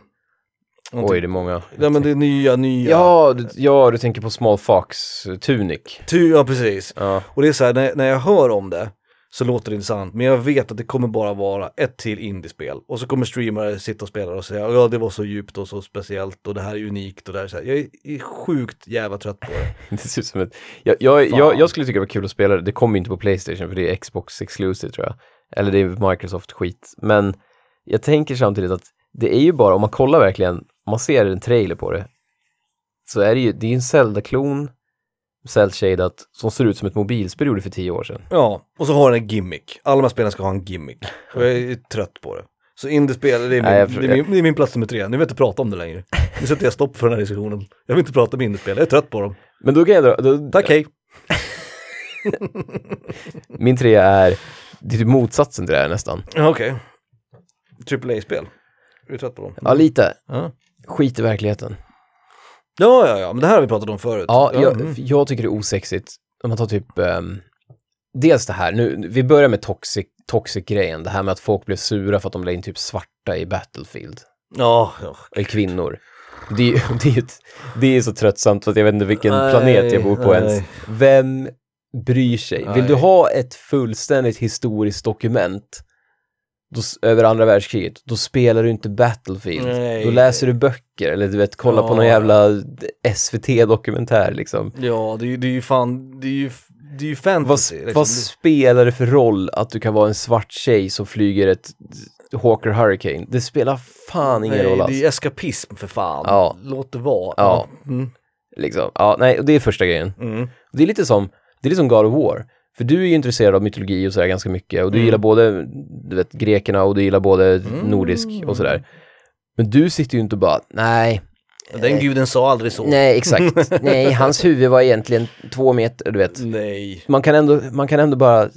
Oj, det är många. Ja men det är nya, nya. Ja, du, ja, du tänker på Small Fox Tunic. Ty, ja precis. Ja. Och det är så här, när, när jag hör om det så låter det intressant, men jag vet att det kommer bara vara ett till indiespel. Och så kommer streamare sitta och spela och säga ja det var så djupt och så speciellt och det här är unikt och det här är så här. Jag är, sjukt jävla trött på det. Det ser ut som ett... Jag, jag, jag, jag skulle tycka det var kul att spela det. Det kommer inte på Playstation för det är Xbox exclusive tror jag. Eller det är Microsoft skit. Men jag tänker samtidigt att det är ju bara, om man kollar verkligen, om man ser en trailer på det, så är det ju, det är ju en Zelda-klon, cell-shadat, som ser ut som ett mobilspel gjorde för tio år sedan. Ja, och så har den en gimmick. Alla de här spelen ska ha en gimmick. Och jag är trött på det. Så indiespel, det är min, Nej, det är min, det är min plats nummer tre. Nu vill jag inte prata om det längre. Nu sätter jag stopp för den här diskussionen. Jag vill inte prata om indiespel, jag är trött på dem. Men då kan jag dra, då, Tack, hej. min trea är, det är typ motsatsen till det här nästan. Ja, Okej. Triple A-spel. Är du trött på dem? Ja, lite. Ja. Skit i verkligheten. Ja, ja, ja, men det här har vi pratat om förut. Ja, jag, mm. jag tycker det är osexigt. Om man tar typ, ehm, dels det här, nu, vi börjar med toxic, toxic-grejen, det här med att folk blev sura för att de la in typ svarta i Battlefield, ja, ja. eller kvinnor. Det är, det är, det är så tröttsamt för att jag vet inte vilken Nej, planet jag bor på nej. ens. Vem bryr sig? Vill du Nej. ha ett fullständigt historiskt dokument då, över andra världskriget, då spelar du inte Battlefield. Nej. Då läser du böcker eller du vet, kollar på någon Ja. jävla SVT-dokumentär liksom. Ja, det är det är ju fan, det är ju, det är ju Vad, fantasy. liksom. vad spelar det för roll att du kan vara en svart tjej som flyger ett Hawker Hurricane? Det spelar fan ingen Nej, roll det alls. är ju eskapism för fan. Ja. Låt det vara. Ja. Mm. Liksom. Ja, nej, och det är första grejen. Mm. Det är lite som, det är lite som God of War. För du är ju intresserad av mytologi och sådär ganska mycket och du Mm. gillar både, du vet, grekerna och du gillar både nordisk och sådär. Men du sitter ju inte och bara, nej, Den guden sa aldrig så. nej exakt, nej, hans huvud var egentligen två meter, du vet. Nej. Man kan ändå, man kan ändå bara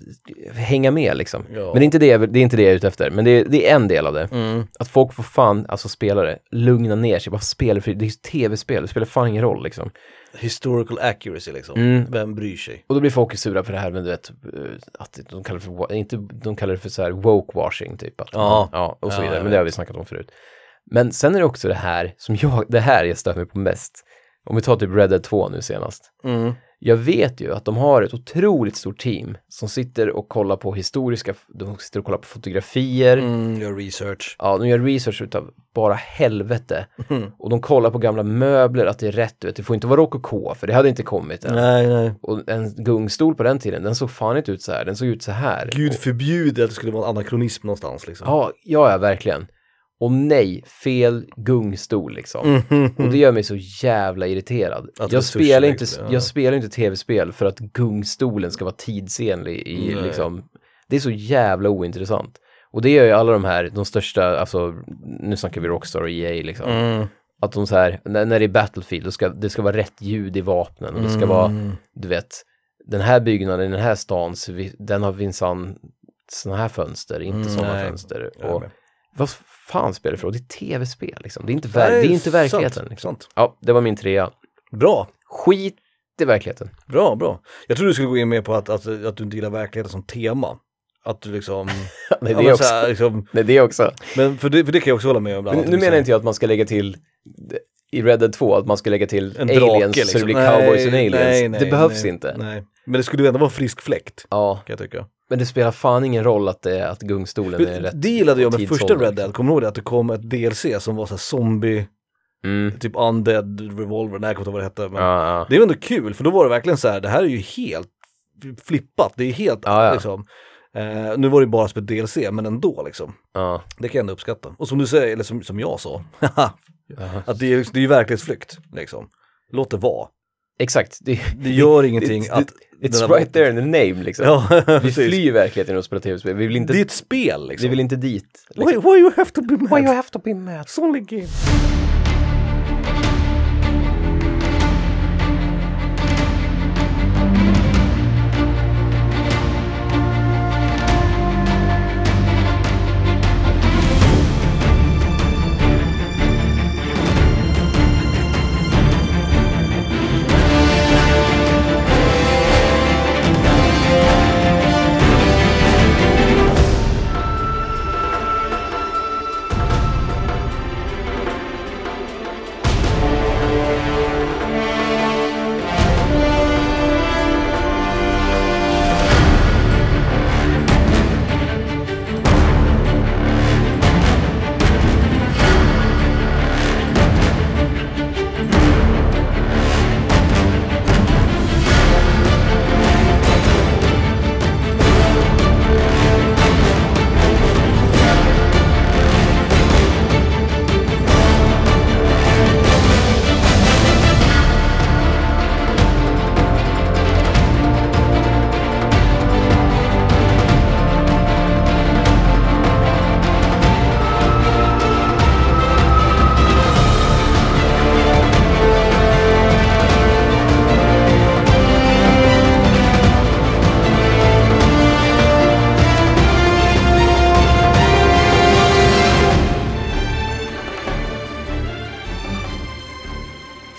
hänga med liksom. Ja. Men det är, inte det, jag- det är inte det jag är ute efter, men det är, det är en del av det. Mm. Att folk får fan, alltså spelare, lugna ner sig, bara spela för det är ju tv-spel, det spelar fan ingen roll liksom. Historical accuracy liksom. Mm. Vem bryr sig? Och då blir folk sura för det här med du vet, eh, att de kallar det för, inte, de kallar det för så här woke-washing typ. Att, Ja. ja. och så Ja, vidare, jag men det har vi snackat om förut. Men sen är det också det här som jag, det här jag stör mig på mest. Om vi tar typ Red Dead 2 nu senast. Mm. Jag vet ju att de har ett otroligt stort team som sitter och kollar på historiska, de sitter och kollar på fotografier, Mm, gör research. ja, de gör research utav bara helvete. Mm. Och de kollar på gamla möbler, att det är rätt, vet, det får inte vara rokoko, för det hade inte kommit än. Nej, nej. Och en gungstol på den tiden, den såg fan inte ut så här, den såg ut så här. Gud förbjude att det skulle vara en anakronism någonstans liksom. Ja, ja, ja, verkligen. Och nej, fel gungstol liksom. Och det gör mig så jävla irriterad. Att jag, spelar inte, ja. jag spelar inte tv-spel för att gungstolen ska vara tidsenlig i Nej. liksom, det är så jävla ointressant. Och det gör ju alla de här, de största, alltså nu snackar vi Rockstar och EA liksom. Mm. Att de så här, när, när det är Battlefield, då ska, det ska vara rätt ljud i vapnen och det ska vara, Mm. du vet, den här byggnaden den här stan, den har minsann sådana här fönster, inte Mm, sådana fönster. Och vad fan spelar det för roll? Det är tv-spel liksom. Det är inte, ver- Nej, det är inte sant, verkligheten. Liksom. sant. Ja, det var min trea. Bra. Skit i verkligheten. Bra, bra. Jag trodde du skulle gå in med på att, att, att du inte gillar verkligheten som tema. Att du liksom... Nej, ja, det är så här, också. liksom Nej, det också. men för det, för det kan jag också hålla med om. Men nu menar inte jag att man ska lägga till i Red Dead 2 att man ska lägga till En drake, aliens så liksom. det blir Nej, cowboys and aliens. nej, nej, det behövs nej, inte. Nej. Men det skulle ju ändå vara en frisk fläkt, Ja, kan jag tycka. Men det spelar fan ingen roll att, det, att gungstolen är rätt Det gillade jag med första tidsålder, Red Dead, kommer du ihåg det? Att det kom ett DLC som var så här zombie, Mm. typ undead revolver, nej jag kommer inte ihåg vad det hette. Men Ja, ja. Det var ändå kul, för då var det verkligen så här, det här är ju helt flippat, det är helt Ja, liksom. Eh, nu var det bara som ett DLC, men ändå liksom. ja. Det kan jag ändå uppskatta. Och som du säger, eller som, som jag sa, Jaha. att det är, det är ju verklighetsflykt, liksom. Låt det vara. Exakt. Det, Det gör ingenting att... It's right there in the name liksom. Ja, Vi flyr verkligheten och spelar tv-spel. Vi vill inte, Det är ett spel liksom. vi vill inte dit. why, Liksom. why you have to be mad? have to be mad? It's only game.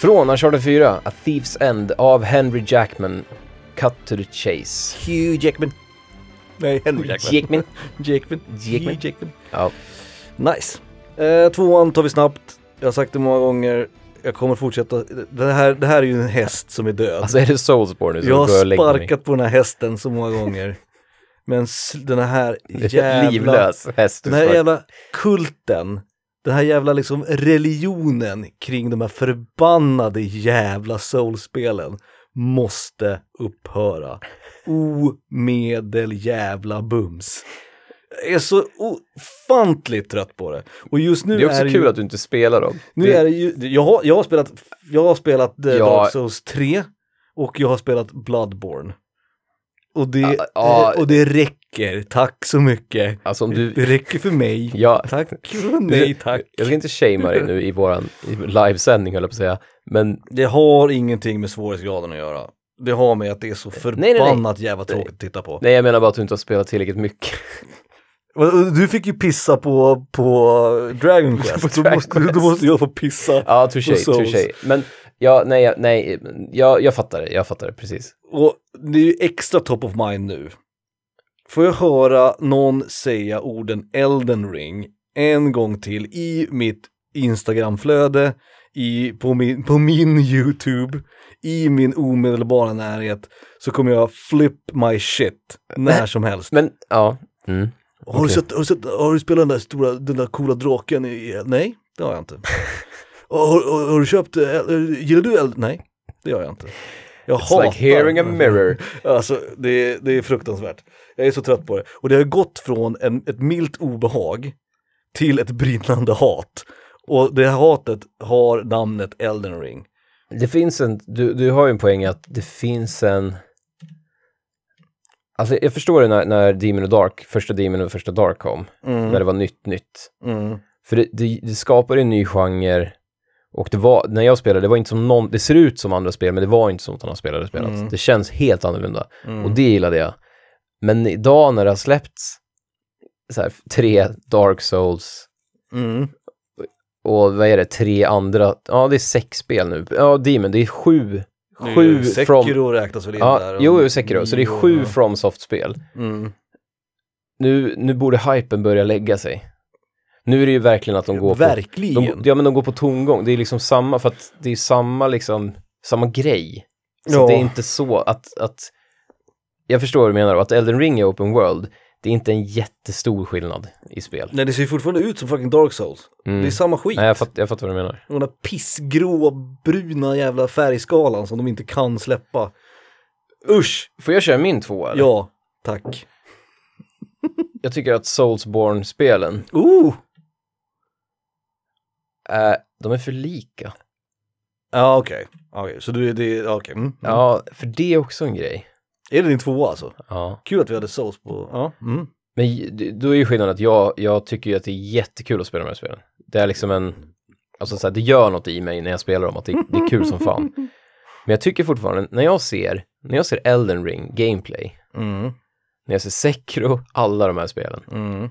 Från Uncharted 4, A Thief's End av Henry Jackman, Cut to the Chase. Hugh Jackman. Nej, Henry Jackman. Jackman. Jackman. Jackman. Hugh Jackman. Ja. Nice. Eh, tvåan tar vi snabbt. Jag har sagt det många gånger. Jag kommer fortsätta. Det här, det här är ju en häst som är död. Alltså är det Soulsborne nu jag har sparkat på den här hästen så många gånger. Men den här jävla... Livlös häst. Den här jävla kulten. Den här jävla liksom religionen kring de här förbannade jävla soulspelen måste upphöra. Omedel jävla bums. Jag är så ofantligt trött på det. Och just nu det är också det kul ju, att du inte spelar dem. nu det, är ju, jag har, jag har spelat, jag har spelat eh, Ja. Dark Souls 3 och jag har spelat Bloodborne. Och det, Ja, ja. och det räcker, tack så mycket. Alltså du... Det räcker för mig. Ja, Tack nej tack. Jag ska inte shamea dig nu i våran i livesändning höll jag på att säga. Men Det har ingenting med svårighetsgraden att göra. Det har med att det är så nej, nej. förbannat jävla tråkigt att titta på. nej, jag menar bara att du inte har spelat tillräckligt mycket. Du fick ju pissa på, på Dragon Quest, På då, Dragon måste, då Quest. måste jag få pissa. Ja, touché, touché. Men ja, nej, nej, jag, jag fattar det, jag fattar det precis. Och det är ju extra top of mind nu. Får jag höra någon säga orden Elden ring en gång till i mitt Instagramflöde, i, på, min, på min YouTube, i min omedelbara närhet, så kommer jag flip my shit när som helst. Men ja, mm. Har, du sett, har, du sett, har du spelat den där stora, den där coola draken i, nej, det har jag inte. Har, har, du köpt, eh, gillar du eld? Nej, det har jag inte. Jag It's like hearing a mirror. Alltså det, är- det är fruktansvärt. Jag är så trött på det. Och det har gått från en, ett milt obehag till ett brinnande hat. Och det här hatet har namnet Elden ring. Det finns en, du, du har ju en poäng att det finns en Alltså jag förstår det när, när Demon och Dark, första Demon och första Dark kom, när det var nytt nytt. Mm. För det, det, det skapar en ny genre och det var, när jag spelade, det var inte som någon, det ser ut som andra spel men det var inte som att andra spelare spelat. Mm. Det känns helt annorlunda Mm. och det gillade jag. Men idag när det har släppts så här, tre Dark Souls Mm. och vad är det, tre andra, ja det är sex spel nu. Ja, Demon, det är sju, Nu, sju Sekiro from... räknas väl in Ja, där. jo, jo, Sekiro, så det är sju ja. FromSoft-spel. Mm. Nu, nu borde hypen börja lägga sig. Nu är det ju verkligen att de går på... Verkligen. De, ja men de går på tomgång, det är liksom samma, för att det är samma liksom, samma grej. Så Ja. det är inte så att, att, jag förstår vad du menar, att Elden Ring är open world, det är inte en jättestor skillnad i spel. Nej det ser ju fortfarande ut som fucking Dark Souls. Mm. Det är samma skit. Nej, jag, fatt, jag fattar vad du menar. Den där pissgrå, bruna jävla färgskalan som de inte kan släppa. Usch! Får jag köra min två eller? Ja, tack. Jag tycker att Soulsborne-spelen, Oh! Är, de är för lika. Ja okej, Okej, så du det, ja, okej. Mm. Ja, för det är också en grej. Är det din tvåa alltså? Ja. Kul att vi hade Souls på, ja. Mm. Men j- d- då är ju skillnaden att jag, jag tycker ju att det är jättekul att spela de här spelen. Det är liksom en, alltså så här, det gör något i mig när jag spelar dem, att det, det är kul som fan. Men jag tycker fortfarande, när jag ser, när jag ser Elden Ring gameplay, Mm. när jag ser Sekiro, alla de här spelen, Mm.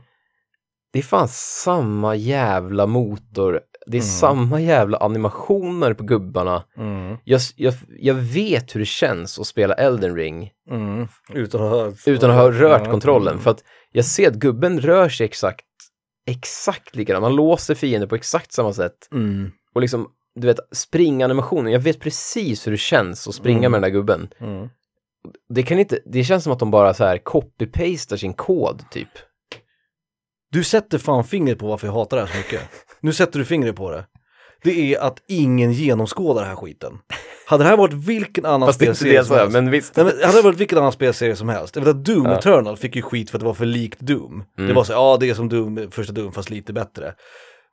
det är fan samma jävla motor, det är Mm. samma jävla animationer på gubbarna. Mm. Jag, jag, jag vet hur det känns att spela Elden Ring Mm. Utan att ha... utan att ha rört kontrollen. För att jag ser att gubben rör sig exakt, exakt likadant. Man låser fiender på exakt samma sätt. Mm. Och liksom, du vet, springanimationen. Jag vet precis hur det känns att springa Mm. med den där gubben. Mm. Det kan inte, det känns som att de bara så här copy-pastar sin kod typ. Du sätter fan fingret på varför jag hatar det här så mycket. Nu sätter du fingret på det. Det är att ingen genomskådar den här skiten. Hade det här varit vilken annan Fast det är spelserie det som så, helst. men visst. Nej, men hade det varit vilken annan spelserie som helst. Jag vet att Doom Ja. Eternal fick ju skit för att det var för likt Doom. Det Mm. var så, ja det är som Doom, första Doom fast lite bättre.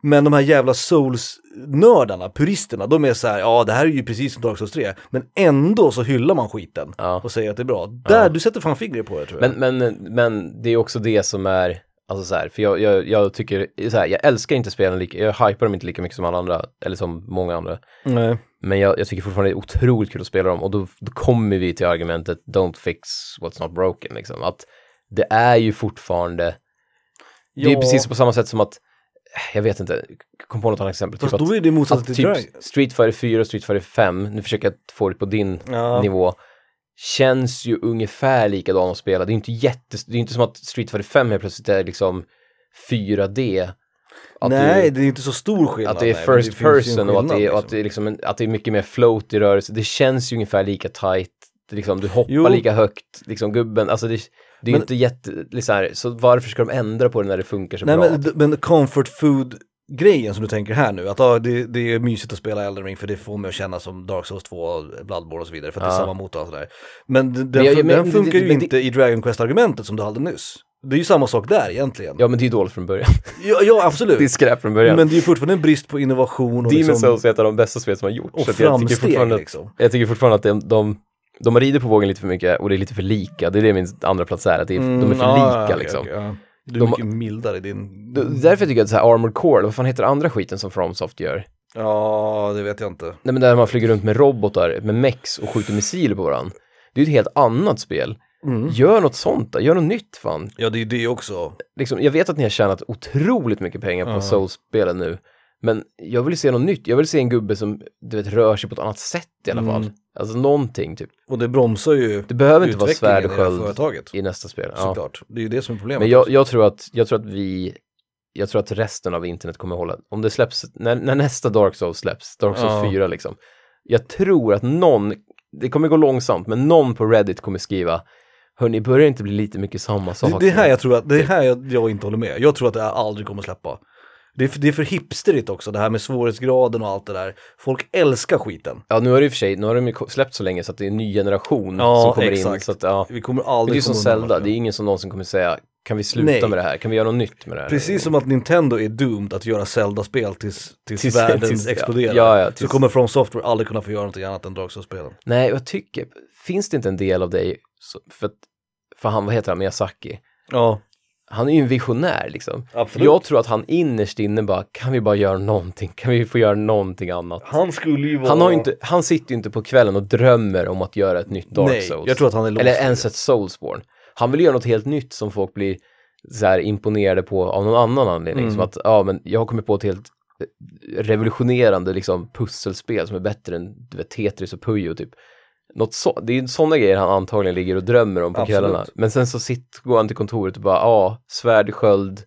Men de här jävla Souls-nördarna, puristerna, de är så här, ja det här är ju precis som Dark Souls 3. Men ändå så hyllar man skiten Ja. och säger att det är bra. Där, du sätter fan fingret på det tror jag. Men, men, men det är också det som är, alltså så här, för jag, jag, jag tycker, så här, jag älskar inte spelen lika, jag hypar dem inte lika mycket som alla andra, eller som många andra. Nej. Men jag, jag tycker fortfarande det är otroligt kul att spela dem och då, då kommer vi till argumentet don't fix what's not broken liksom. Att det är ju fortfarande, det är Ja. precis på samma sätt som att jag vet inte, kom på något annat exempel. Fast Typ då är det motsatsen till typ. Street Fighter 4 och Street Fighter 5, nu försöker jag få det på din Ja. nivå, känns ju ungefär likadana att spela. Det är inte jätte, det är inte som att Street Fighter 5 helt plötsligt är liksom 4D. Att Nej, du, det är inte så stor skillnad. att det är nej, first ju en person och att det, är, skillnad, och att, det är liksom en, att det är mycket mer float i rörelse. Det känns ju ungefär lika tight. Är liksom, du hoppar Jo. lika högt, liksom gubben, alltså det, det är Men- inte jätte, liksom, så varför ska de ändra på det när det funkar så Nej bra? men, men comfort food grejen som du tänker här nu, att ja, det, det är mysigt att spela Elden Ring för det får mig att känna som Dark Souls 2, Bloodborne och så vidare för att det är Ja. samma motor och sådär. Men den, Men den det- funkar det- ju det- inte i Dragon Quest-argumentet som du hade nyss. Det är ju samma sak där egentligen. Ja, Ja men det är ju dåligt från början. ja, absolut. det är skräp från början. Men det är ju fortfarande en brist på innovation och, Demon's liksom, Souls är ett av de bästa spel som har gjorts. och så att jag tycker framsteg fortfarande att, liksom. jag tycker fortfarande att de, de, de ridit på vågen lite för mycket och det är lite för lika. Det är det min andra plats är, att är, de är för Mm, ja, lika okej, liksom. okej, ja. Du är De- mycket mildare i din... Därför tycker jag att så här Armored Core, vad fan heter andra skiten som FromSoft gör? Ja, det vet jag inte. Nej men där man flyger runt med robotar, med mex och skjuter missiler på varandra. Det är ju ett helt annat spel. Mm. Gör något sånt då, gör något nytt fan. Ja, det är ju det också. Liksom, jag vet att ni har tjänat otroligt mycket pengar på Ja. Souls-spelen nu. Men jag vill se något nytt, jag vill se en gubbe som du vet, rör sig på ett annat sätt i alla Mm. Alltså någonting typ. Och det bromsar ju Det behöver inte vara svärd och i sköld företaget. i nästa spel. Ja. Såklart. Det är ju det som är problemet. Men jag, jag, tror att, jag tror att vi, jag tror att resten av internet kommer hålla, om det släpps, när, när nästa Dark Souls släpps, Dark Souls Ja. 4 liksom. Jag tror att någon, det kommer gå långsamt, men någon på Reddit kommer skriva, hörni, börjar inte bli lite mycket samma sak? det, det är här nu?" jag tror att, det är här jag, jag inte håller med. Jag tror att det här aldrig kommer släppa. Det är, för, det är för hipsterigt också, det här med svårighetsgraden och allt det där. Folk älskar skiten. Ja, nu har det i och för sig, nu har de ju släppt så länge så att det är en ny generation Ja, som kommer in. exakt. Så att, ja. Vi kommer Men det är aldrig som Zelda, det är ingen som någonsin kommer säga, kan vi sluta Nej. med det här? Kan vi göra något nytt med det här? Precis som att Nintendo är doomed att göra Zelda-spel tills, tills, Tills- världen tills- exploderar. Ja, ja, Så tills- kommer From Software aldrig kunna få göra någonting annat än Dark Souls-spelen. Nej, jag tycker, finns det inte en del av dig, så- för, för han, vad heter han, Miyazaki? Ja, Han är ju en visionär liksom. absolut. Jag tror att han innerst inne bara, kan vi bara göra någonting? Kan vi få göra någonting annat? Han skulle ju vara... Han, har ju inte, han sitter ju inte på kvällen och drömmer om att göra ett nytt Dark Nej, Souls. jag tror att han är låst Eller i ens ett Soulsborne. Han vill göra något helt nytt som folk blir så här imponerade på av någon annan anledning. Mm. Som att, ja men jag har kommit på ett helt revolutionerande liksom pusselspel som är bättre än du vet, Tetris och Puyo typ. Något så, det är sådana grejer han antagligen ligger och drömmer om på Absolut. kvällarna. Men sen så sitter, går han till kontoret och bara, ja, svärd, sköld,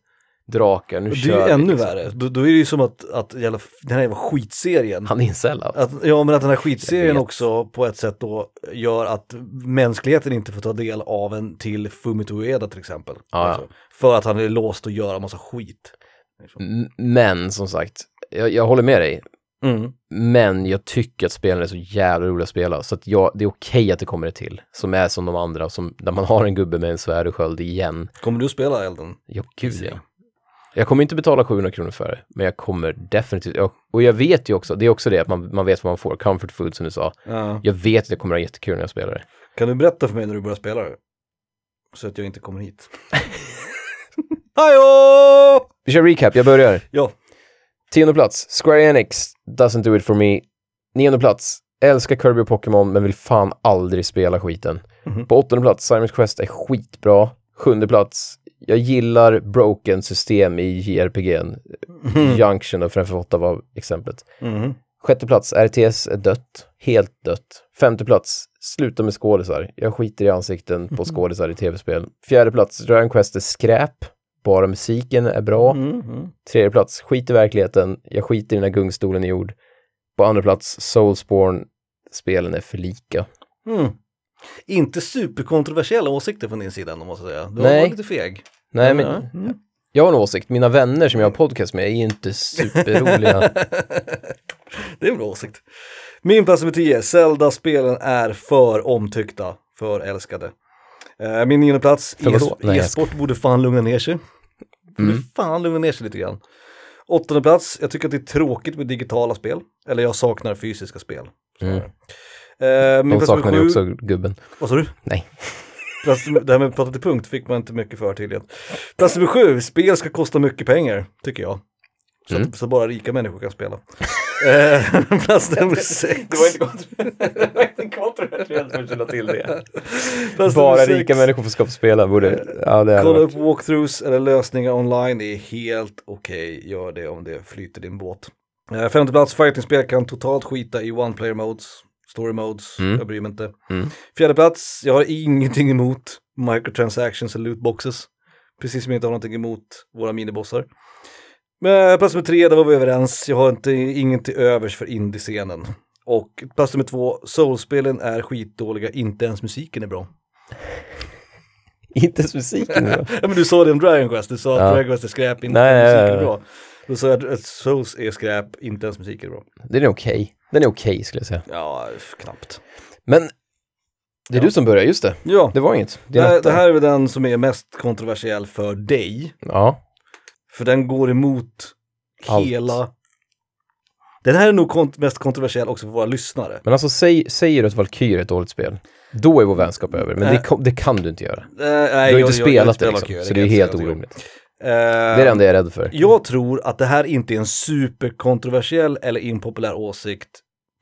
drakar, nu Det kör är ju ännu liksom. värre. Då, då är det ju som att, att jävla, den här jävla skitserien Han är incel ja men att den här skitserien också på ett sätt då gör att mänskligheten inte får ta del av en till Fumito Ueda till exempel. Ja, ja. Alltså, för att han är låst att göra massa skit. M- Men som sagt, jag, jag håller med dig. Mm. Men jag tycker att spelen är så jävla roliga att spela, så att jag, det är okej att det kommer ett till. Som är som de andra, som, där man har en gubbe med en svärd och sköld igen. Kommer du spela Elden? Ja, gud ja. Jag kommer inte betala 700 kronor för det, men jag kommer definitivt, jag, och jag vet ju också, det är också det att man, man vet vad man får, comfort food som du sa. Ja. Jag vet att jag kommer att ha jättekul när jag spelar det. Kan du berätta för mig när du börjar spela det? Så att jag inte kommer hit. Hallå! Vi kör recap, jag börjar. Ja, Tionde plats, Square Enix, doesn't do it for me. Nionde plats, älskar Kirby och Pokémon men vill fan aldrig spela skiten. Mhm. På åttonde plats, Simon's Quest är skitbra. Sjunde plats, jag gillar broken system i JRPG'n. Junction och Final 8 var exemplet. Mhm. Sjätte plats, RTS är dött. Helt dött. Femte plats, sluta med skådisar. Jag skiter i ansikten på skådisar i tv-spel. Fjärde plats, Dragon Quest är skräp. Bara musiken är bra. Mhm. Tredje plats, skit i verkligheten. Jag skiter i den här gungstolen i jord. På andra plats, Soulsborne. Spelen är för lika. Mm. Inte superkontroversiella åsikter från din sida ändå måste jag säga. Du Nej. var lite feg. Nej, men. Mm. jag har en åsikt. Mina vänner som jag har podcast med är inte superroliga. Det är en bra åsikt. Min plats nummer 10, Zelda-spelen är för omtyckta, för älskade. Eh, min nionde plats, vadå? e- e-sport borde fan lugna ner sig. Borde Mm. fan lugna ner sig lite grann. Åttonde plats, jag tycker att det är tråkigt med digitala spel. Eller jag saknar fysiska spel. Mm. Eh, min De plats saknar nummer ju sju, också gubben. vad sa du? Nej. Plats, det här med att prata till punkt fick man inte mycket för tydligen. Plats nummer sju, spel ska kosta mycket pengar, tycker jag. Så, Mm. att, så bara rika människor kan spela. eh, plats nummer sex. Det var inte kontroversiellt för att känna till det. Bara rika människor får skapa spela, borde... Ja, det Kolla upp walkthroughs eller lösningar online, det är helt okej. Gör det om det flyter din båt. Eh, femte plats, fightingspel kan totalt skita i one player modes, story modes, Mm. jag bryr mig inte. Mm. Fjärde plats, jag har ingenting emot microtransactions och lootboxes. Precis som jag inte har någonting emot våra minibossar. Men plats nummer tre, där var vi överens. Jag har inte, ingen till övers för indie-scenen. Och plats nummer två, soulspelen är skitdåliga, inte ens musiken är bra. Inte ens musiken då. Ja men du sa det om Dragon Quest, du sa att Ja. Dragon Quest är skräp, inte Nej, ens nej, musiken är nej, bra. Då sa jag att Souls är skräp, inte ens musiken är bra. Den är okej. Den är okej skulle jag säga. Ja, knappt. Men det är Ja. du som börjar, just det. Ja, Det var inget. det, etta. det här är väl den som är mest kontroversiell för dig. Ja. För den går emot Allt. hela... Den här är nog kont- mest kontroversiell också för våra lyssnare. Men alltså, säg, säger du att Valkyrie är ett dåligt spel, då är vår vänskap över. Men Nej. det, det kan du inte göra. Eh, Du har inte spelat det liksom, Valkyrie, så det är jag helt orimligt. Eh, Det är det enda jag är rädd för. Jag tror att det här inte är en superkontroversiell eller impopulär åsikt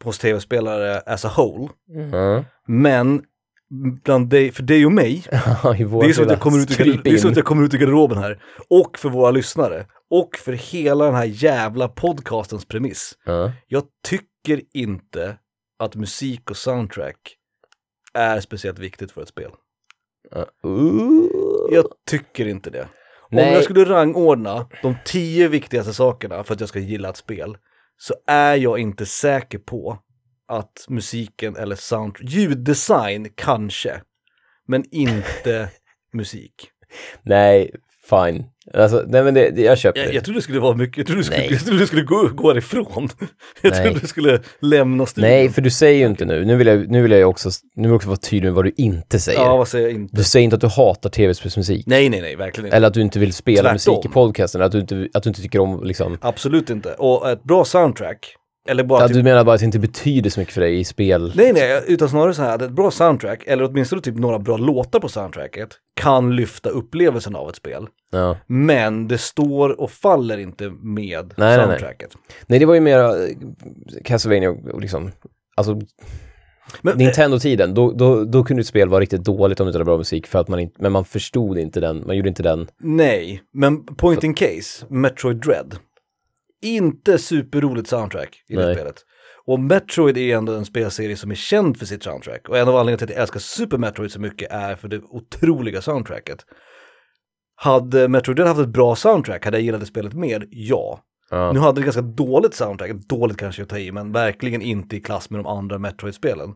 hos tv-spelare as a whole. Mm. Men bland dig, för dig och mig, det är, som att jag kommer ut ur, kryp det är som in. att jag kommer ut ur garderoben här. Och för våra lyssnare. Och för hela den här jävla podcastens premiss. Ja. Jag tycker inte att musik och soundtrack är speciellt viktigt för ett spel. Ja. Uh. Jag tycker inte det. Om Nej. jag skulle rangordna de tio viktigaste sakerna för att jag ska gilla ett spel så är jag inte säker på att musiken eller sound, ljuddesign kanske, men inte musik. Nej, fine. Alltså, nej men det, det, jag köper Jag, jag trodde det skulle vara mycket, jag trodde du skulle, jag trodde du skulle gå, gå ifrån. Jag Nej. trodde du skulle lämna studion. Nej, för du säger ju inte nu. Nu vill jag, nu vill jag också, nu vill jag också vara tydlig med vad du inte säger. Ja, vad säger jag inte? Du säger inte att du hatar tv-spelsmusik. Nej, nej, nej, verkligen inte. Eller att du inte vill spela Tvärtom. musik i podcasten. Att du inte, att du inte tycker om liksom... Absolut inte. Och ett bra soundtrack, eller bara Att typ du menar bara att det inte betyder så mycket för dig i spel. Nej, nej, utan snarare så här att ett bra soundtrack, eller åtminstone typ några bra låtar på soundtracket, kan lyfta upplevelsen av ett spel. Ja. Men det står och faller inte med nej, nej. soundtracket. Nej, det var ju mera eh, Castlevania och liksom... Alltså, Men, Nintendo-tiden, då, då, då kunde ett spel vara riktigt dåligt om det inte hade bra musik för att man inte, men man förstod inte den, man gjorde inte den. nej, men point in case, Metroid Dread. Inte superroligt soundtrack i det Nej. spelet. Och Metroid är ändå en spelserie som är känd för sitt soundtrack. Och en av anledningarna till att jag älskar Super Metroid så mycket är för det otroliga soundtracket. Hade Metroid haft ett bra soundtrack, hade jag gillat det spelet mer? Ja. Ja. Nu hade det ganska dåligt soundtrack, dåligt kanske jag tar i, men verkligen inte i klass med de andra Metroid-spelen.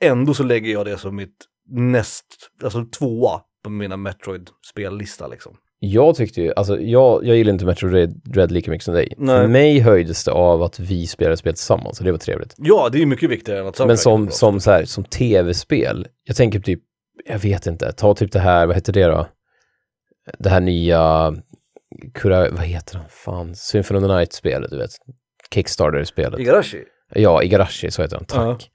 Ändå så lägger jag det som mitt näst, alltså tvåa på mina Metroid-spellista liksom. Jag tyckte ju, alltså jag, jag gillar inte Metro Dread, Dread lika mycket som dig. Nej. För mig höjdes det av att vi spelade spel tillsammans och det var trevligt. Ja, det är ju mycket viktigare än att Men som, som så här, som tv-spel, jag tänker typ, jag vet inte, ta typ det här, vad heter det då? Det här nya, Kura, vad heter den, fan, Symphony of the Night-spelet, du vet. Kickstarter-spelet. Igarashi? Ja, Igarashi, så heter den, tack. Ja.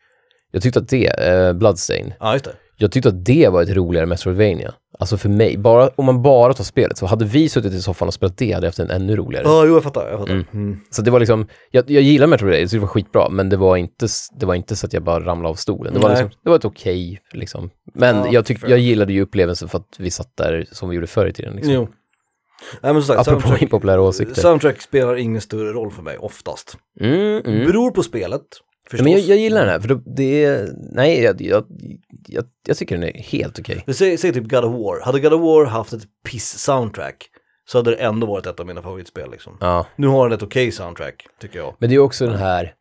Jag tyckte att det, eh, Bloodstain, Ja, just det. Jag tyckte att det var ett roligare Metroidvania. Alltså för mig, bara, om man bara tar spelet, så hade vi suttit i soffan och spelat det hade jag haft en ännu roligare. Ja, jo jag fattar, jag fattar. Mm. Mm. Så det var liksom, jag, jag gillar Metroid, jag tyckte det var skitbra, men det var inte, det var inte så att jag bara ramlade av stolen. Det var, liksom, det var ett okej, liksom. Men Ja, jag, tyck, jag gillade ju upplevelsen för att vi satt där som vi gjorde förr i tiden. Liksom. Jo. Nej men sagt, Apropå impopulära åsikter. soundtrack spelar ingen större roll för mig, oftast. Mm, mm. Beror på spelet, förstås. men jag, jag gillar den här, för det är, nej, jag, jag, jag, jag tycker den är helt okej. Men säg, säg typ God of War, hade God of War haft ett piss-soundtrack så hade det ändå varit ett av mina favoritspel liksom. Ja. Nu har den ett okej soundtrack, tycker jag. Men det är också den här,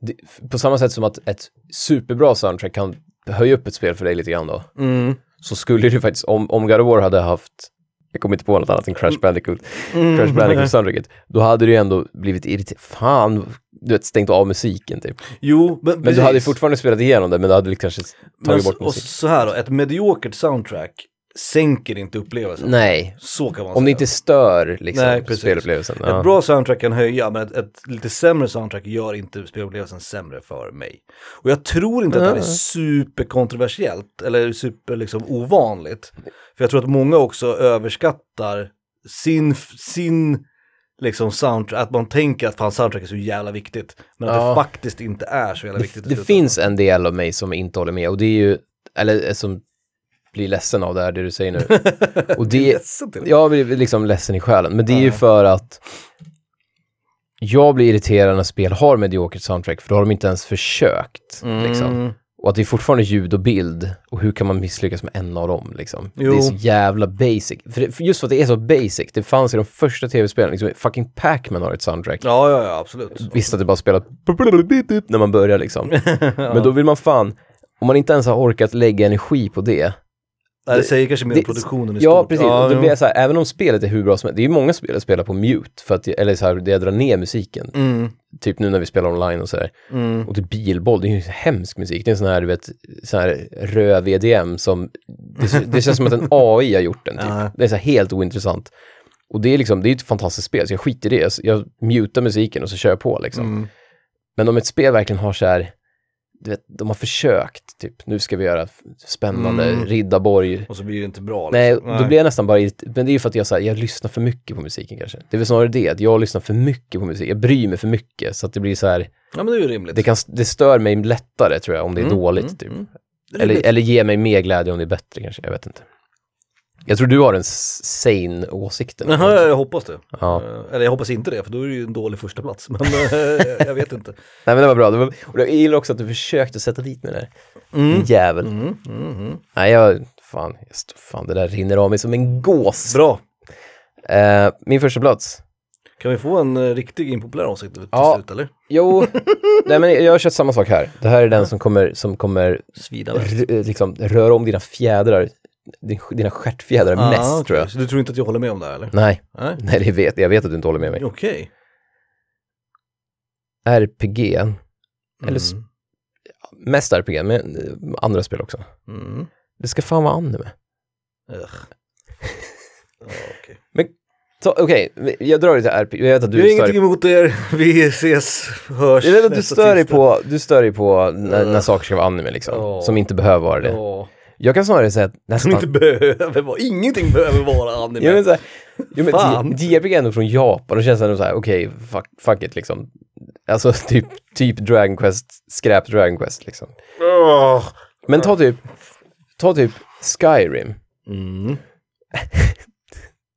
det, på samma sätt som att ett superbra soundtrack kan höja upp ett spel för dig lite grann då, Mm. så skulle det faktiskt, om, om God of War hade haft, jag kommer inte på något annat än Crash Bandicoot, Mm. Crash Bandicoot soundtracket, då hade det ju ändå blivit irriterande, fan, du vet, stängt av musiken typ. Jo, men, Men du hade fortfarande spelat igenom det, men du hade kanske tagit bort Och musik. så här då, ett mediokert soundtrack sänker inte upplevelsen. Nej, Så kan man om säga. det inte stör liksom Nej, spelupplevelsen. Ja. Ett bra soundtrack kan höja, men ett, ett lite sämre soundtrack gör inte spelupplevelsen sämre för mig. Och jag tror inte att det här är superkontroversiellt, eller super liksom ovanligt. För jag tror att många också överskattar sin, sin liksom soundtrack, att man tänker att fan soundtrack är så jävla viktigt. Men att Ja. det faktiskt inte är så jävla viktigt. det finns en del av mig som inte håller med och det är ju, eller eh, som blir ledsen av det här, det du säger nu. Och är det, det. jag blir liksom ledsen i själen, men det är ju för att jag blir irriterad när spel har mediokert soundtrack, för då har de inte ens försökt. Liksom. Och att det är fortfarande ljud och bild, och hur kan man misslyckas med en av dem liksom? Jo. Det är så jävla basic. För det, för just för att det är så basic, det fanns i de första tv-spelen, liksom, fucking Pac-Man har ett soundtrack. Ja, ja, ja, absolut. Visst att det bara spelar när man börjar liksom. Men då vill man fan, om man inte ens har orkat lägga energi på det. Nej, det säger kanske mer om produktionen i Ja, stort. precis. då jo. blir så här, även om spelet är hur bra som helst, det är ju många spel jag spelar på mute, för att, eller så här, det jag drar ner musiken. Mm, Typ nu när vi spelar online och sådär. mm. Och typ bilboll, det är ju hemsk musik. Det är en sån här, du vet, sån här röv EDM som, det, det känns som att en AI har gjort den typ. Ja. Det är så här helt ointressant. Och det är liksom, det är ett fantastiskt spel, så jag skiter i det. Jag, jag mutar musiken och så kör jag på liksom. Mm. Men om ett spel verkligen har så här, du vet, de har försökt, typ, nu ska vi göra spännande Mm. Riddarborg. Och så blir det inte bra. Nej, liksom. då blir jag nästan bara, men det är ju för att jag, så här, jag lyssnar för mycket på musiken kanske. Det är väl snarare det, att jag lyssnar för mycket på musik, jag bryr mig för mycket, så att det blir så här, Ja, men det är ju rimligt. det, kan, det stör mig lättare tror jag om det är Mm, dåligt mm, typ. mm. Eller, eller ger mig mer glädje om det är bättre kanske, jag vet inte. Jag tror du har den s- sane åsikten. Jaha, jag hoppas det. Ja. Eh, Eller jag hoppas inte det, för då är det ju en dålig första plats. Men eh, jag vet inte. Nej men det var bra, det var, och jag gillar också att du försökte sätta dit mig där. Mm. Jävel. Mm, mm, mm. Nej jag, fan, jag st- fan det där rinner av mig som en gås. Bra. Eh, min första plats. Kan vi få en eh, riktig impopulär åsikt till Ja. slut, eller? Jo, nej men jag har kört samma sak här. Det här är den som kommer, som kommer Svida r- liksom, röra om dina fjädrar, din, dina stjärtfjädrar Ah, mest tror jag. Så du tror inte att jag håller med om det här, eller? Nej, Nej. nej det vet, jag vet att du inte håller med mig. Okej. RPG, Eller s- Mm. mest RPG, men eh, andra spel också. Mm. Det ska fan vara anime. Ugh. Okej. Okej, jag drar lite RPG, jag vet att har du stör ingenting emot er, vi ses, hörs jag vet att du stör dig på, du stör dig på när, när saker ska vara anime liksom, Ja. som inte behöver vara det. Ja, Jag kan snarare säga att som nästan... inte behöver vara, ingenting behöver vara anime. Ja men, så här, jo, men JRPG är ändå från Japan och känns ändå så här, okej, fuck, fuck it liksom. Alltså typ, typ Dragon Quest, skräp Dragon Quest liksom. Åh. Men ta typ, ta typ Skyrim. Mm.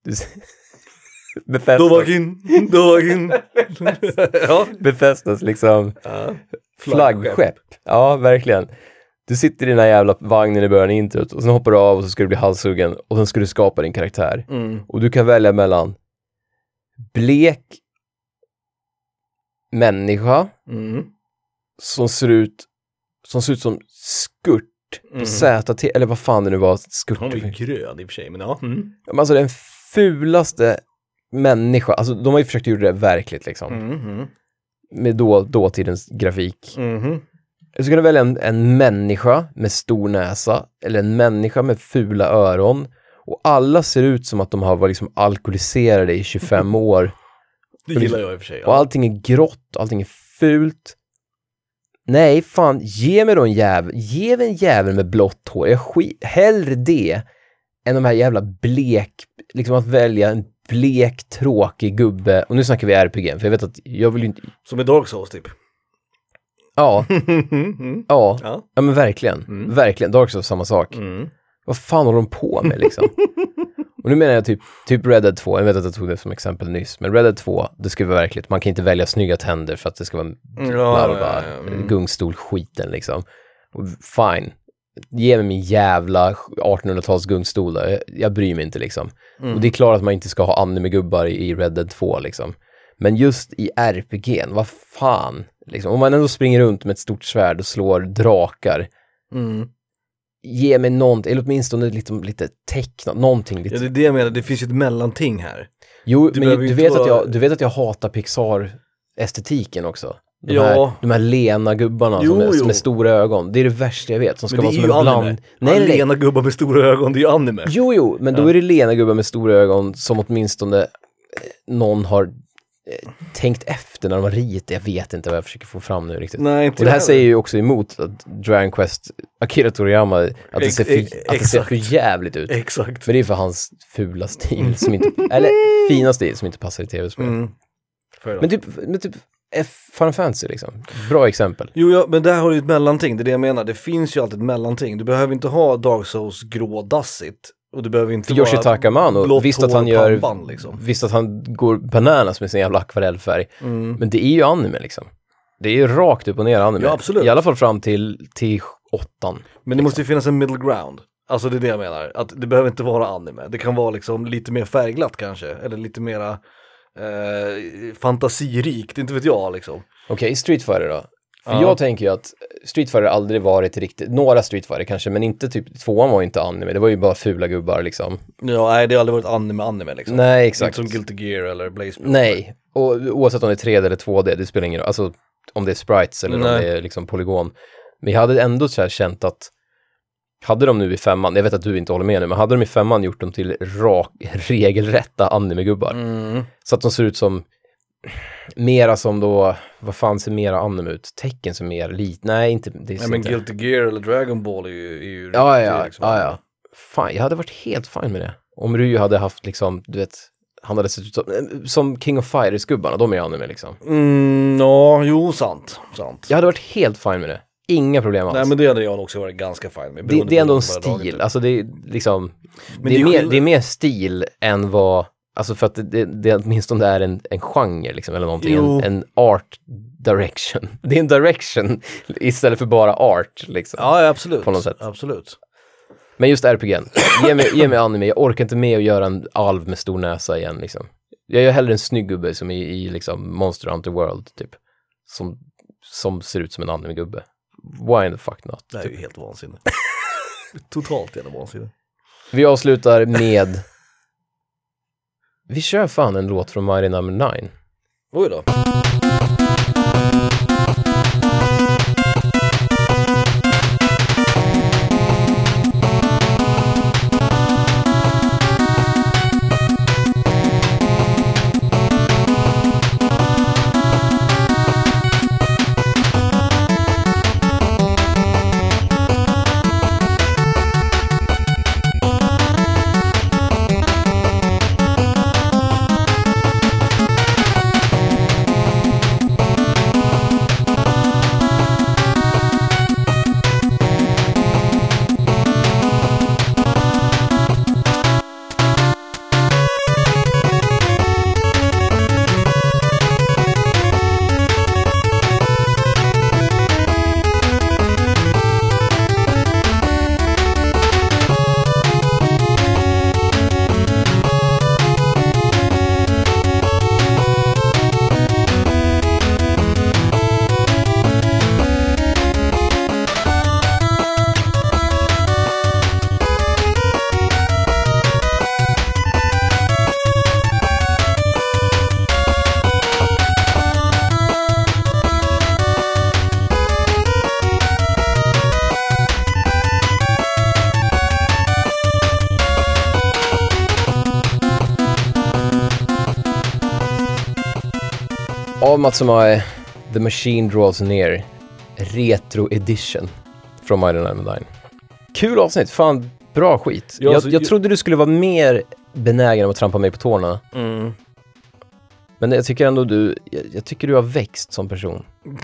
Bethesda, Dovagin. ja. Bethesdas liksom ja. flaggskepp. Ja, verkligen. Du sitter i den här jävla vagnen i början av introt och sen hoppar du av och så ska du bli halshuggen och sen ska du skapa din karaktär. Mm. Och du kan välja mellan blek människa Mm. som ser ut som ser ut som skurt på Mm. ZT, eller vad fan det nu var, skurt. Han var ju grön i och för sig, men ja. Mm. Alltså den fulaste människa, alltså de har ju försökt göra det verkligt liksom, Mm. med då, dåtidens grafik. Mm. Du ska kunna välja en, en människa med stor näsa, eller en människa med fula öron, och alla ser ut som att de har varit liksom alkoholiserade i 25 år. Det gillar jag i och för sig. Och Ja. allting är grått, allting är fult. Nej, fan, ge mig då en jävel, ge mig en jävel med blått hår. Jag skit, hellre det än de här jävla blek, liksom att välja en blek, tråkig gubbe. Och nu snackar vi RPG, för jag vet att jag vill ju inte, Som i Dark Souls typ. Ja, mm. ja, Ja. ja men verkligen, Mm. verkligen, Dark Souls samma sak. Mm. Vad fan håller de på med liksom? Och nu menar jag typ, typ Red Dead 2, jag vet att jag tog det som exempel nyss, men Red Dead 2, det ska vara verkligt. Man kan inte välja snygga tänder för att det ska vara Ja, bla, bla, mm. gungstol-skiten liksom. Och fine, ge mig min jävla 1800-tals gungstol då. jag, jag bryr mig inte liksom. Mm. Och det är klart att man inte ska ha anime-gubbar i Red Dead 2 liksom. Men just i RPG, vad fan, liksom. Om man ändå springer runt med ett stort svärd och slår drakar, Mm. ge mig någonting, eller åtminstone liksom lite tecknat, någonting lite. Ja, det är det jag menar, det finns ju ett mellanting här. jo, det men du vet, inte att vara- jag, du vet att jag hatar Pixar-estetiken också? De, Ja. här, de här lena gubbarna Jo, som är, jo. är stora ögon, det är det värsta jag vet, som ska Men det vara är som ju en anime. bland... Nej, nej, nej. Lena gubbar med stora ögon, det är ju anime. Jo, jo, men då Ja. är det lena gubbar med stora ögon som åtminstone någon har tänkt efter när de har ritat. Jag vet inte vad jag försöker få fram nu riktigt. Nej, inte Och det här säger ju också emot att Dragon Quest, Akira Toriyama, att det ser för, att det ser för jävligt ut. Exakt. Men det är för hans fula stil som inte, eller fina stil som inte passar i tv-spel. Mm. Men typ, men typ F Final Fantasy liksom. Bra exempel. Jo, ja, men där har du ju ett mellanting, det är det jag menar. Det finns ju alltid ett mellanting. Du behöver inte ha Dark Souls grådassigt. Och du behöver inte För Yoshitaka Amano, blått visst att han gör, pannband, liksom. visst att han går bananas med sin jävla akvarellfärg. Mm. Men det är ju anime liksom. Det är ju rakt upp och ner anime. Ja, absolut. I alla fall fram till, till åttan. Men det måste ju finnas en middle ground. Alltså det är det jag menar, att det behöver inte vara anime. Det kan vara liksom lite mer färgglatt kanske, eller lite mera eh, fantasirikt, inte vet jag liksom. Okej, Street Fighter då? För Ja. jag tänker ju att Street Fighter aldrig varit riktigt, några Street Fighter kanske, men inte typ, tvåan var ju inte anime, det var ju bara fula gubbar liksom. Ja, nej det har aldrig varit anime-anime liksom. Nej, Inte exakt. som Guilty Gear eller Blaze. Nej, och oavsett om det är 3D eller 2D, det spelar ingen roll. Alltså om det är sprites eller om Nej. det är liksom polygon. Men jag hade ändå så här känt att hade de nu i femman, jag vet att du inte håller med nu, men hade de i femman gjort dem till rak, regelrätta animegubbar, Mm. så att de ser ut som mera som då, vad fan ser mera anime ut? Tecken som mer lit, nej inte, det Nej men inte. Guilty Gear eller Dragon Ball är ju, är ju Ja, ja, liksom. ja, ja. Fan, jag hade varit helt fine med det. Om Ryu hade haft liksom, du vet, han hade sett ut som, eh, som King of Fighters-gubbarna, de är anime liksom. Mm, ja, jo sant, sant. Jag hade varit helt fine med det. Inga problem alls. Nej men det hade jag också varit ganska fin med. det, det är ändå en stil, det. alltså det är liksom, det, det är mer, det är mer stil än vad, alltså för att det, det, det åtminstone är en, en genre liksom, eller någonting, en, en art direction. Det är en direction istället för bara art liksom. Ja, absolut. På något sätt. Absolut. Men just RPG, ge mig, ge mig anime, jag orkar inte med att göra en alv med stor näsa igen liksom. Jag gör hellre en snygg gubbe som i, i liksom Monster Hunter World typ. Som, som ser ut som en anime-gubbe. Why the fuck not? Det är ju helt vansinnigt. Totalt jävla vansinnigt. Vi avslutar med... Vi kör fan en låt från Mighty Number 9. Oj då. Matsumae, The Machine Draws Near, Retro Edition från Number 9. Kul avsnitt, fan bra skit. Ja, jag, alltså, jag trodde du skulle vara mer benägen att trampa mig på tårna. Mm. Men jag tycker ändå du, jag, jag tycker du har växt som person.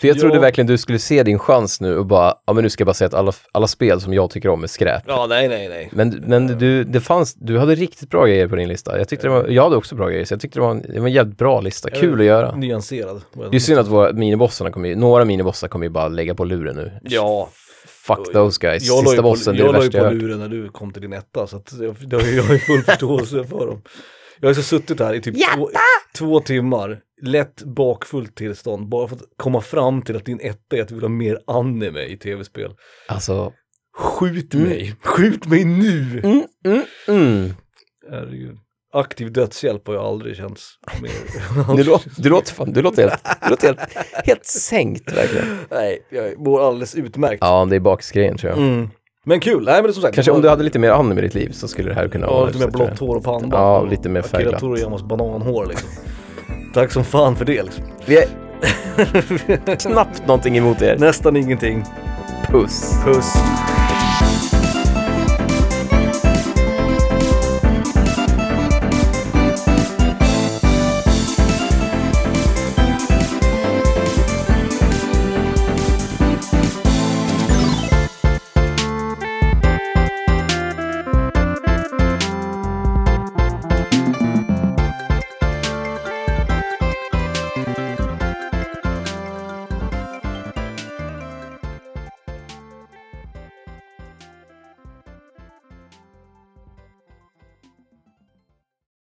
För jag Ja. trodde verkligen du skulle se din chans nu och bara, ja men nu ska jag bara säga att alla, alla spel som jag tycker om är skräp. Ja, nej, nej, nej. Men, men du, det fanns, du hade riktigt bra grejer på din lista. Jag tyckte det var, jag hade också bra grejer, så jag tyckte det var en, det var en jävligt bra lista. Kul att göra. Nyanserad. Det är synd att våra minibossarna kommer ju, några minibossar kommer ju bara lägga på luren nu. Ja, Fuck those guys. jag ju Sista bossen, det är jag det la ju värsta jag på luren när du kom till din etta, så att jag, jag, jag har ju full förståelse för dem. Jag har så suttit här i typ två, två timmar, lätt bakfullt tillstånd bara för att komma fram till att din etta är att du vill ha mer anime i tv-spel. Alltså... Skjut mm. mig! Skjut mig nu! Mm, mm, mm. Herregud. Aktiv dödshjälp har jag aldrig känts mer. du, låter, du, låter fan, du låter, helt, du låter helt, helt sänkt verkligen. Nej, jag mår alldeles utmärkt. Ja, det är bakisgrejen tror jag. Mm. Men kul, nej men som sagt. Kanske om du hade lite mer anime i ditt liv så skulle det här kunna ja, vara... Lite mer blått hår och panda. Ja, lite mer färgglatt. Akira Toriyamos bananhår liksom. Tack som fan för det liksom. Vi är knappt någonting emot er. Nästan ingenting. Puss. Puss.